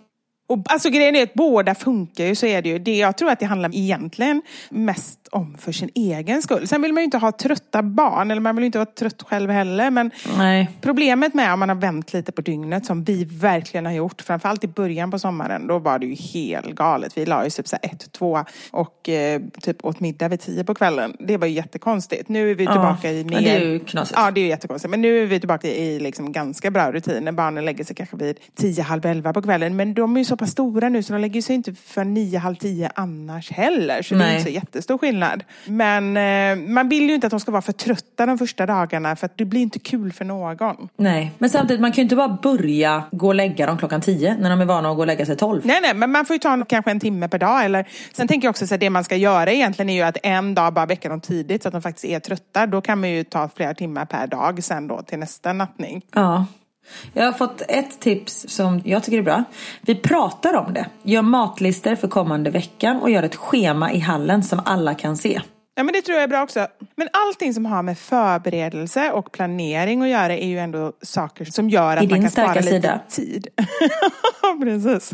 Och, alltså grejen är att båda funkar ju, så är det ju. Det, jag tror att det handlar egentligen mest om för sin egen skull. Sen vill man ju inte ha trötta barn, eller man vill ju inte vara trött själv heller. Men Nej. problemet med om man har vänt lite på dygnet, som vi verkligen har gjort, framförallt i början på sommaren, då var det ju helt galet. Vi la ju typ så ett, två och eh, typ åt middag vid tio på kvällen. Det var ju jättekonstigt. Nu är vi tillbaka i mer... det är ju knasigt. Ja, det är ju jättekonstigt. Men nu är vi tillbaka i liksom ganska bra rutiner. Barnen lägger sig kanske vid tio, halv elva på kvällen. Men de är ju så pass stora nu så de lägger sig inte för nio, halv tio annars heller. Så det är Nej. inte så jättestor skillnad. Men eh, man vill ju inte att de ska vara för trötta de första dagarna för att det blir inte kul för någon. Nej, men samtidigt man kan ju inte bara börja gå och lägga dem klockan 10 när de är vana att gå och lägga sig 12. Nej, nej, men man får ju ta en, kanske en timme per dag. Eller, sen tänker jag också att det man ska göra egentligen är ju att en dag bara väcka dem tidigt så att de faktiskt är trötta. Då kan man ju ta flera timmar per dag sen då till nästa nattning. Ja. Jag har fått ett tips som jag tycker är bra. Vi pratar om det. Gör matlister för kommande veckan och gör ett schema i hallen som alla kan se. Ja men det tror jag är bra också. Men allting som har med förberedelse och planering att göra är ju ändå saker som gör att I man kan spara starka lite sida. tid. Precis.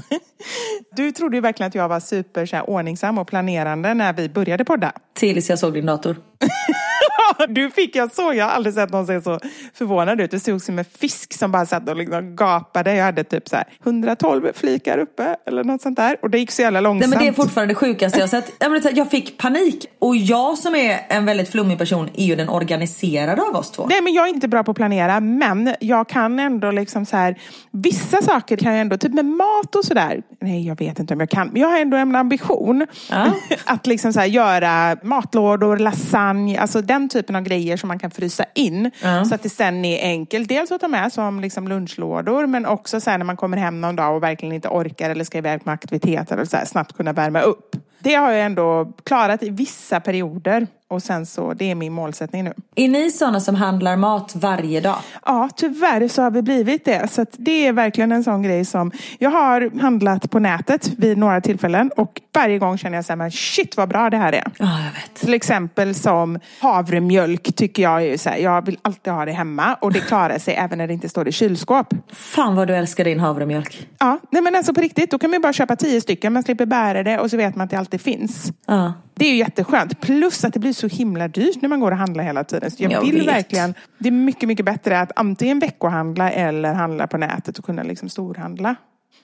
Du trodde ju verkligen att jag var super så här, ordningsam och planerande när vi började podda. Tills jag såg din dator. Du fick, jag såg, jag har aldrig sett någon se så förvånad ut. Du såg som en fisk som bara satt och liksom gapade. Jag hade typ så här 112 flikar uppe eller något sånt där. Och det gick så jävla Nej, långsamt. men det är fortfarande det sjukaste jag sett. Jag fick panik. Och jag som är en väldigt flummig person är ju den organiserade av oss två. Nej men jag är inte bra på att planera men jag kan ändå liksom så här Vissa saker kan jag ändå, typ med mat och sådär. Nej jag vet inte om jag kan men jag har ändå en ambition. Ja. att liksom så här göra matlådor, lasagne, alltså den typen av grejer som man kan frysa in. Ja. Så att det sen är enkelt. Dels att ta med som liksom lunchlådor men också så här när man kommer hem någon dag och verkligen inte orkar eller ska iväg på aktiviteter och så här, snabbt kunna värma upp. Det har jag ändå klarat i vissa perioder. Och sen så, det är min målsättning nu. Är ni sådana som handlar mat varje dag? Ja, tyvärr så har vi blivit det. Så att det är verkligen en sån grej som... Jag har handlat på nätet vid några tillfällen och varje gång känner jag så här, men shit vad bra det här är. Ja, jag vet. Till exempel som havremjölk tycker jag är ju så här, jag vill alltid ha det hemma och det klarar sig även när det inte står i kylskåp. Fan vad du älskar din havremjölk. Ja, nej men alltså på riktigt, då kan man ju bara köpa tio stycken, man slipper bära det och så vet man att det alltid finns. Ja. Det är ju jätteskönt. Plus att det blir så himla dyrt när man går och handlar hela tiden. Så jag, Jag vill vet. verkligen... Det är mycket, mycket bättre att antingen veckohandla eller handla på nätet och kunna liksom storhandla.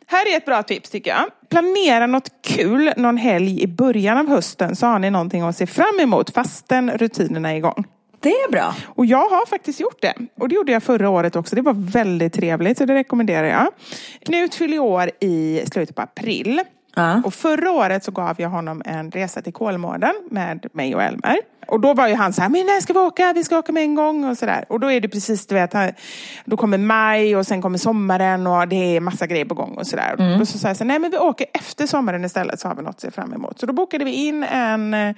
Här är ett bra tips tycker jag. Planera något kul någon helg i början av hösten så har ni någonting att se fram emot fastän rutinerna är igång. Det är bra. Och jag har faktiskt gjort det. Och det gjorde jag förra året också. Det var väldigt trevligt så det rekommenderar jag. Knut fyller år i slutet på april. Ja. Och förra året så gav jag honom en resa till Kolmården med mig och Elmer. Och då var ju han så här, men när ska vi åka? Vi ska åka med en gång och sådär. Och då är det precis, du vet, då kommer maj och sen kommer sommaren och det är massa grejer på gång och sådär. Och Då så sa jag så här, nej men vi åker efter sommaren istället så har vi något att se fram emot. Så då bokade vi in en eh,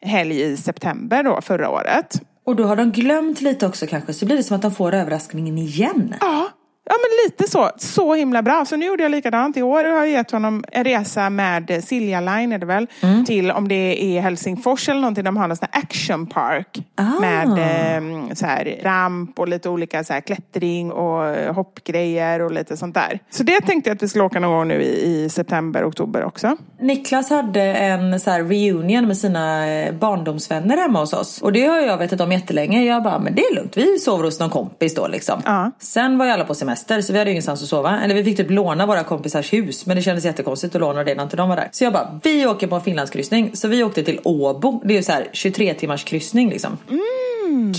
helg i september då, förra året. Och då har de glömt lite också kanske, så blir det som att de får överraskningen igen. Ja, ja men lite så. Så himla bra. Så nu gjorde jag likadant. I år har jag gett honom en resa med Silja Line är det väl. Till om det är Helsingfors eller någonting. De har någon sån här action park. Ah. Med eh, så här, ramp och lite olika så här, klättring och eh, hoppgrejer och lite sånt där. Så det tänkte jag att vi skulle åka någon gång nu i, i september, oktober också. Niklas hade en så här reunion med sina eh, barndomsvänner hemma hos oss. Och det har jag vetat om jättelänge. Jag bara, men det är lugnt. Vi sover hos någon kompis då liksom. Ja. Sen var ju alla på semester så vi hade ju ingenstans att sova. Eller vi fick typ låna våra kompisars hus. Men det kändes jättekonstigt att låna det när inte de var där. Så jag bara, vi åker på en finlandskryssning. Så vi åkte till Åbo. Det är ju så här 23 timmars kryssning liksom.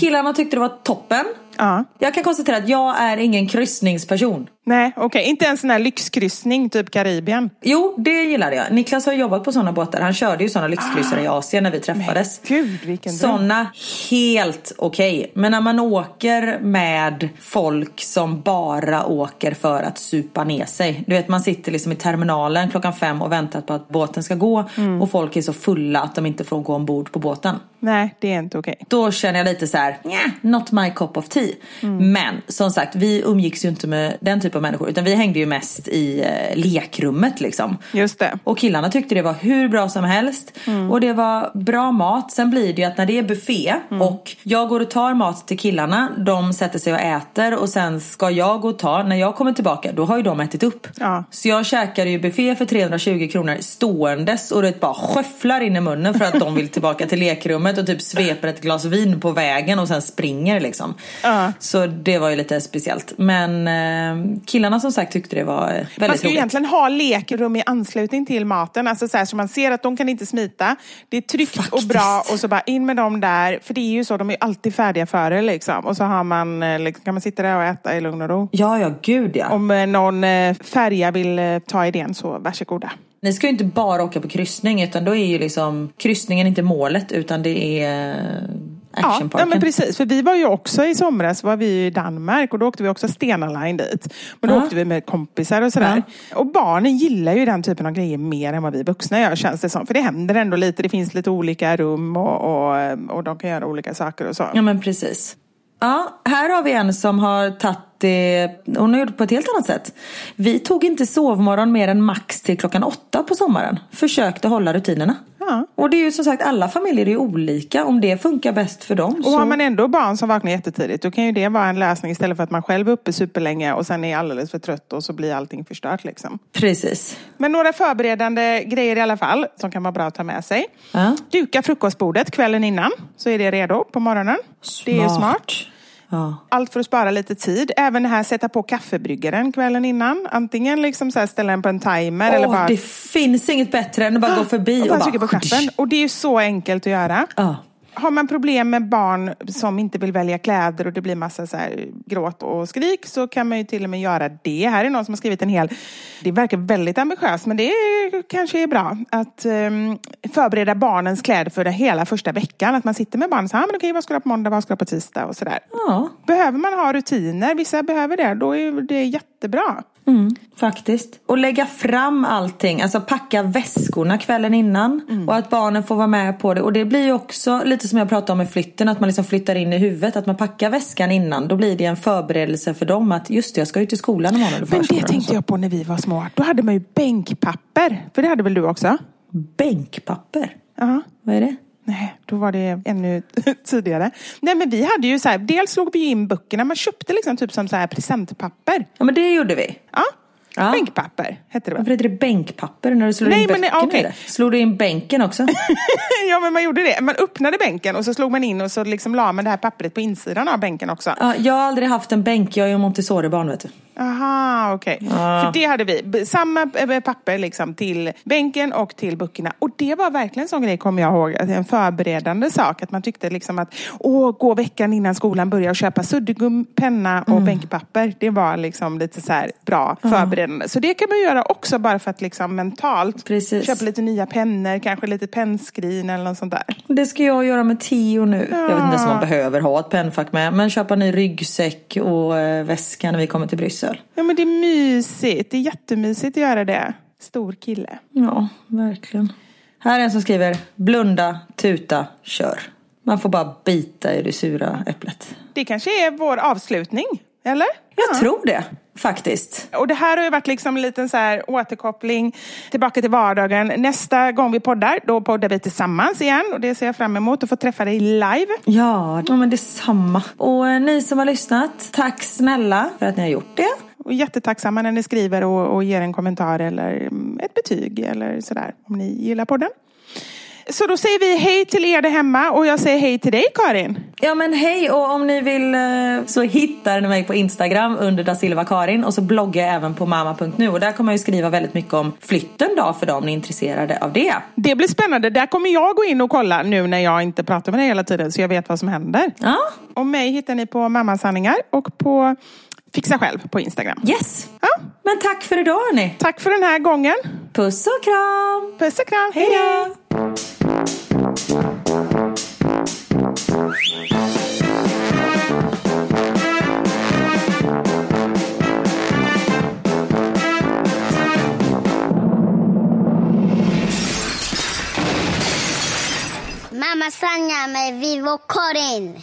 Killarna tyckte det var toppen. Ja. Jag kan konstatera att jag är ingen kryssningsperson. Nej, okej. Inte en sån här lyxkryssning, typ Karibien? Jo, det gillade jag. Niklas har jobbat på sådana båtar. Han körde ju sådana lyxkryssare i Asien när vi träffades. Men gud, vilken. Sådana, helt okej. Men när man åker med folk som bara åker för att supa ner sig. Du vet, man sitter liksom i terminalen klockan fem och väntar på att båten ska gå. Mm. Och folk är så fulla att de inte får gå ombord på båten. Nej, det är inte okej. Då känner jag lite så här, "Nja, not my cup of tea. Mm. Men som sagt, vi umgicks ju inte med den typen av människor. Utan vi hängde ju mest i eh, lekrummet liksom. Just det. Och killarna tyckte det var hur bra som helst. Mm. Och det var bra mat. Sen blir det ju att när det är buffé Mm. och jag går och tar mat till killarna. De sätter sig och äter och sen ska jag gå och ta. När jag kommer tillbaka då har ju de ätit upp. Ja. Så jag käkar ju buffé för 320 kronor ståendes och det bara sköfflar in i munnen för att de vill tillbaka till lekrummet och typ sveper ett glas vin på vägen och sen springer liksom. Ja. Så det var ju lite speciellt. Men eh, killarna som sagt tyckte det var eh, väldigt Man ska roligt. egentligen ha lekrum i anslutning till maten. Alltså så, här, så man ser att de kan inte smita. Det är tryggt och Faktiskt. bra och så bara in med dem där. För det är ju så, de är alltid färdiga före liksom. Och så har man, eh, liksom, kan man sitta där och äta i lugn och ro. Ja, ja, gud ja. Om eh, någon färja vill ta idén så varsågoda. Ni ska ju inte bara åka på kryssning utan då är ju liksom kryssningen inte målet utan det är actionparken. ja, men precis. För vi var ju också i somras var vi i Danmark och då åkte vi också Stena Line dit. Men då Ja. åkte vi med kompisar och sådär. Och barnen gillar ju den typen av grejer mer än vad vi vuxna gör känns det som. För det händer ändå lite. Det finns lite olika rum och, och, och de kan göra olika saker och så. Ja men precis. Ja, här har vi en som har tagit det, hon har gjort det på ett helt annat sätt. Vi tog inte sovmorgon mer än max till klockan åtta på sommaren. Försökte hålla rutinerna. Ja. Och det är ju som sagt, alla familjer är olika. Om det funkar bäst för dem Och så... har man ändå barn som vaknar jättetidigt då kan ju det vara en lösning istället för att man själv är uppe superlänge och sen är alldeles för trött och så blir allting förstört liksom. Precis. Men några förberedande grejer i alla fall som kan vara bra att ta med sig. Ja. Duka frukostbordet kvällen innan så är det redo på morgonen. Det är ju smart. Ja. Allt för att spara lite tid. Även det här sätta på kaffebryggaren kvällen innan. Antingen liksom så ställa den på en timer eller Åh, bara, Det finns inget bättre än att bara gå förbi och och bara trycka på knappen. Och det är ju så enkelt att göra. Ja. Har man problem med barn som inte vill välja kläder och det blir massa så här gråt och skrik så kan man ju till och med göra det. Här är någon som har skrivit en hel... Det verkar väldigt ambitiöst men det är, kanske är bra. Att um, förbereda barnens kläder för den hela första veckan. Att man sitter med barnen och säger ah, men okej, vad ska du ha på måndag, vad ska du ha på tisdag och sådär. Ja, Behöver man ha rutiner, vissa behöver det, då är det jättebra. Faktiskt. Och lägga fram allting, alltså packa väskorna kvällen innan. Mm. Och att barnen får vara med på det. Och det blir ju också lite som jag pratade om med flytten, att man liksom flyttar in i huvudet. Att man packar väskan innan. Då blir det en förberedelse för dem att just det, jag ska ju till skolan imorgon. eller Men det tänkte jag på när vi var små. Då hade man ju bänkpapper. För det hade väl du också? Bänkpapper? Ja. Vad är det? Nej, då var det ännu tidigare. Nej, men vi hade ju så här, dels slog vi in böckerna, man köpte liksom typ som så här presentpapper. Ja men det gjorde vi. Ja, Ja. bänkpapper hette det väl? Varför heter det bänkpapper när du slår Nej, in men böckerna i det? Slog du in bänken också? ja, men man gjorde det. Man öppnade bänken och så slog man in och så liksom la man det här pappret på insidan av bänken också. ja, jag har aldrig haft en bänk, jag är ju Montessori-barn vet du. Aha, okej. För det hade vi. Samma eh, papper liksom till bänken och till böckerna. Och det var verkligen en sån grej, kommer jag ihåg, att en förberedande sak. Att man tyckte liksom att, åh, gå veckan innan skolan börjar och köpa suddgum, penna och bänkpapper. Det var liksom lite så här bra förberedande. Så det kan man göra också bara för att liksom mentalt Precis. köpa lite nya pennor, kanske lite pennskrin eller något sånt där. Det ska jag göra med Tio nu. Jag vet inte ens om man behöver ha ett pennfack med. Men köpa ny ryggsäck och eh, väska när vi kommer till Bryssel. Ja, men det är mysigt. Det är jättemysigt att göra det. Stor kille. Ja, verkligen. Här är en som skriver blunda, tuta, kör. Man får bara bita i det sura äpplet. Det kanske är vår avslutning, eller? Jag tror det, faktiskt. Och det här har ju varit liksom en liten så här återkoppling tillbaka till vardagen. Nästa gång vi poddar, då poddar vi tillsammans igen. Och det ser jag fram emot att få träffa dig live. Ja, ja men detsamma. Och eh, ni som har lyssnat, tack snälla för att ni har gjort det. Och jättetacksamma när ni skriver och, och ger en kommentar eller mm, ett betyg eller sådär. Om ni gillar podden. Så då säger vi hej till er där hemma och jag säger hej till dig Karin. Ja men hej och om ni vill eh, så hittar ni mig på Instagram under da Silva Karin och så bloggar jag även på mamma.nu och där kommer jag ju skriva väldigt mycket om flytten då för dem ni är intresserade av det. Det blir spännande. Där kommer jag gå in och kolla nu när jag inte pratar med dig hela tiden så jag vet vad som händer. Ja, Och mig hittar ni på Mammasanningar och på Fixa själv på Instagram. Yes! Ja, Men tack för idag hörni. tack för den här gången. Puss och kram! Puss och kram. Hej då! Mamma Sanja med Vivo Karin.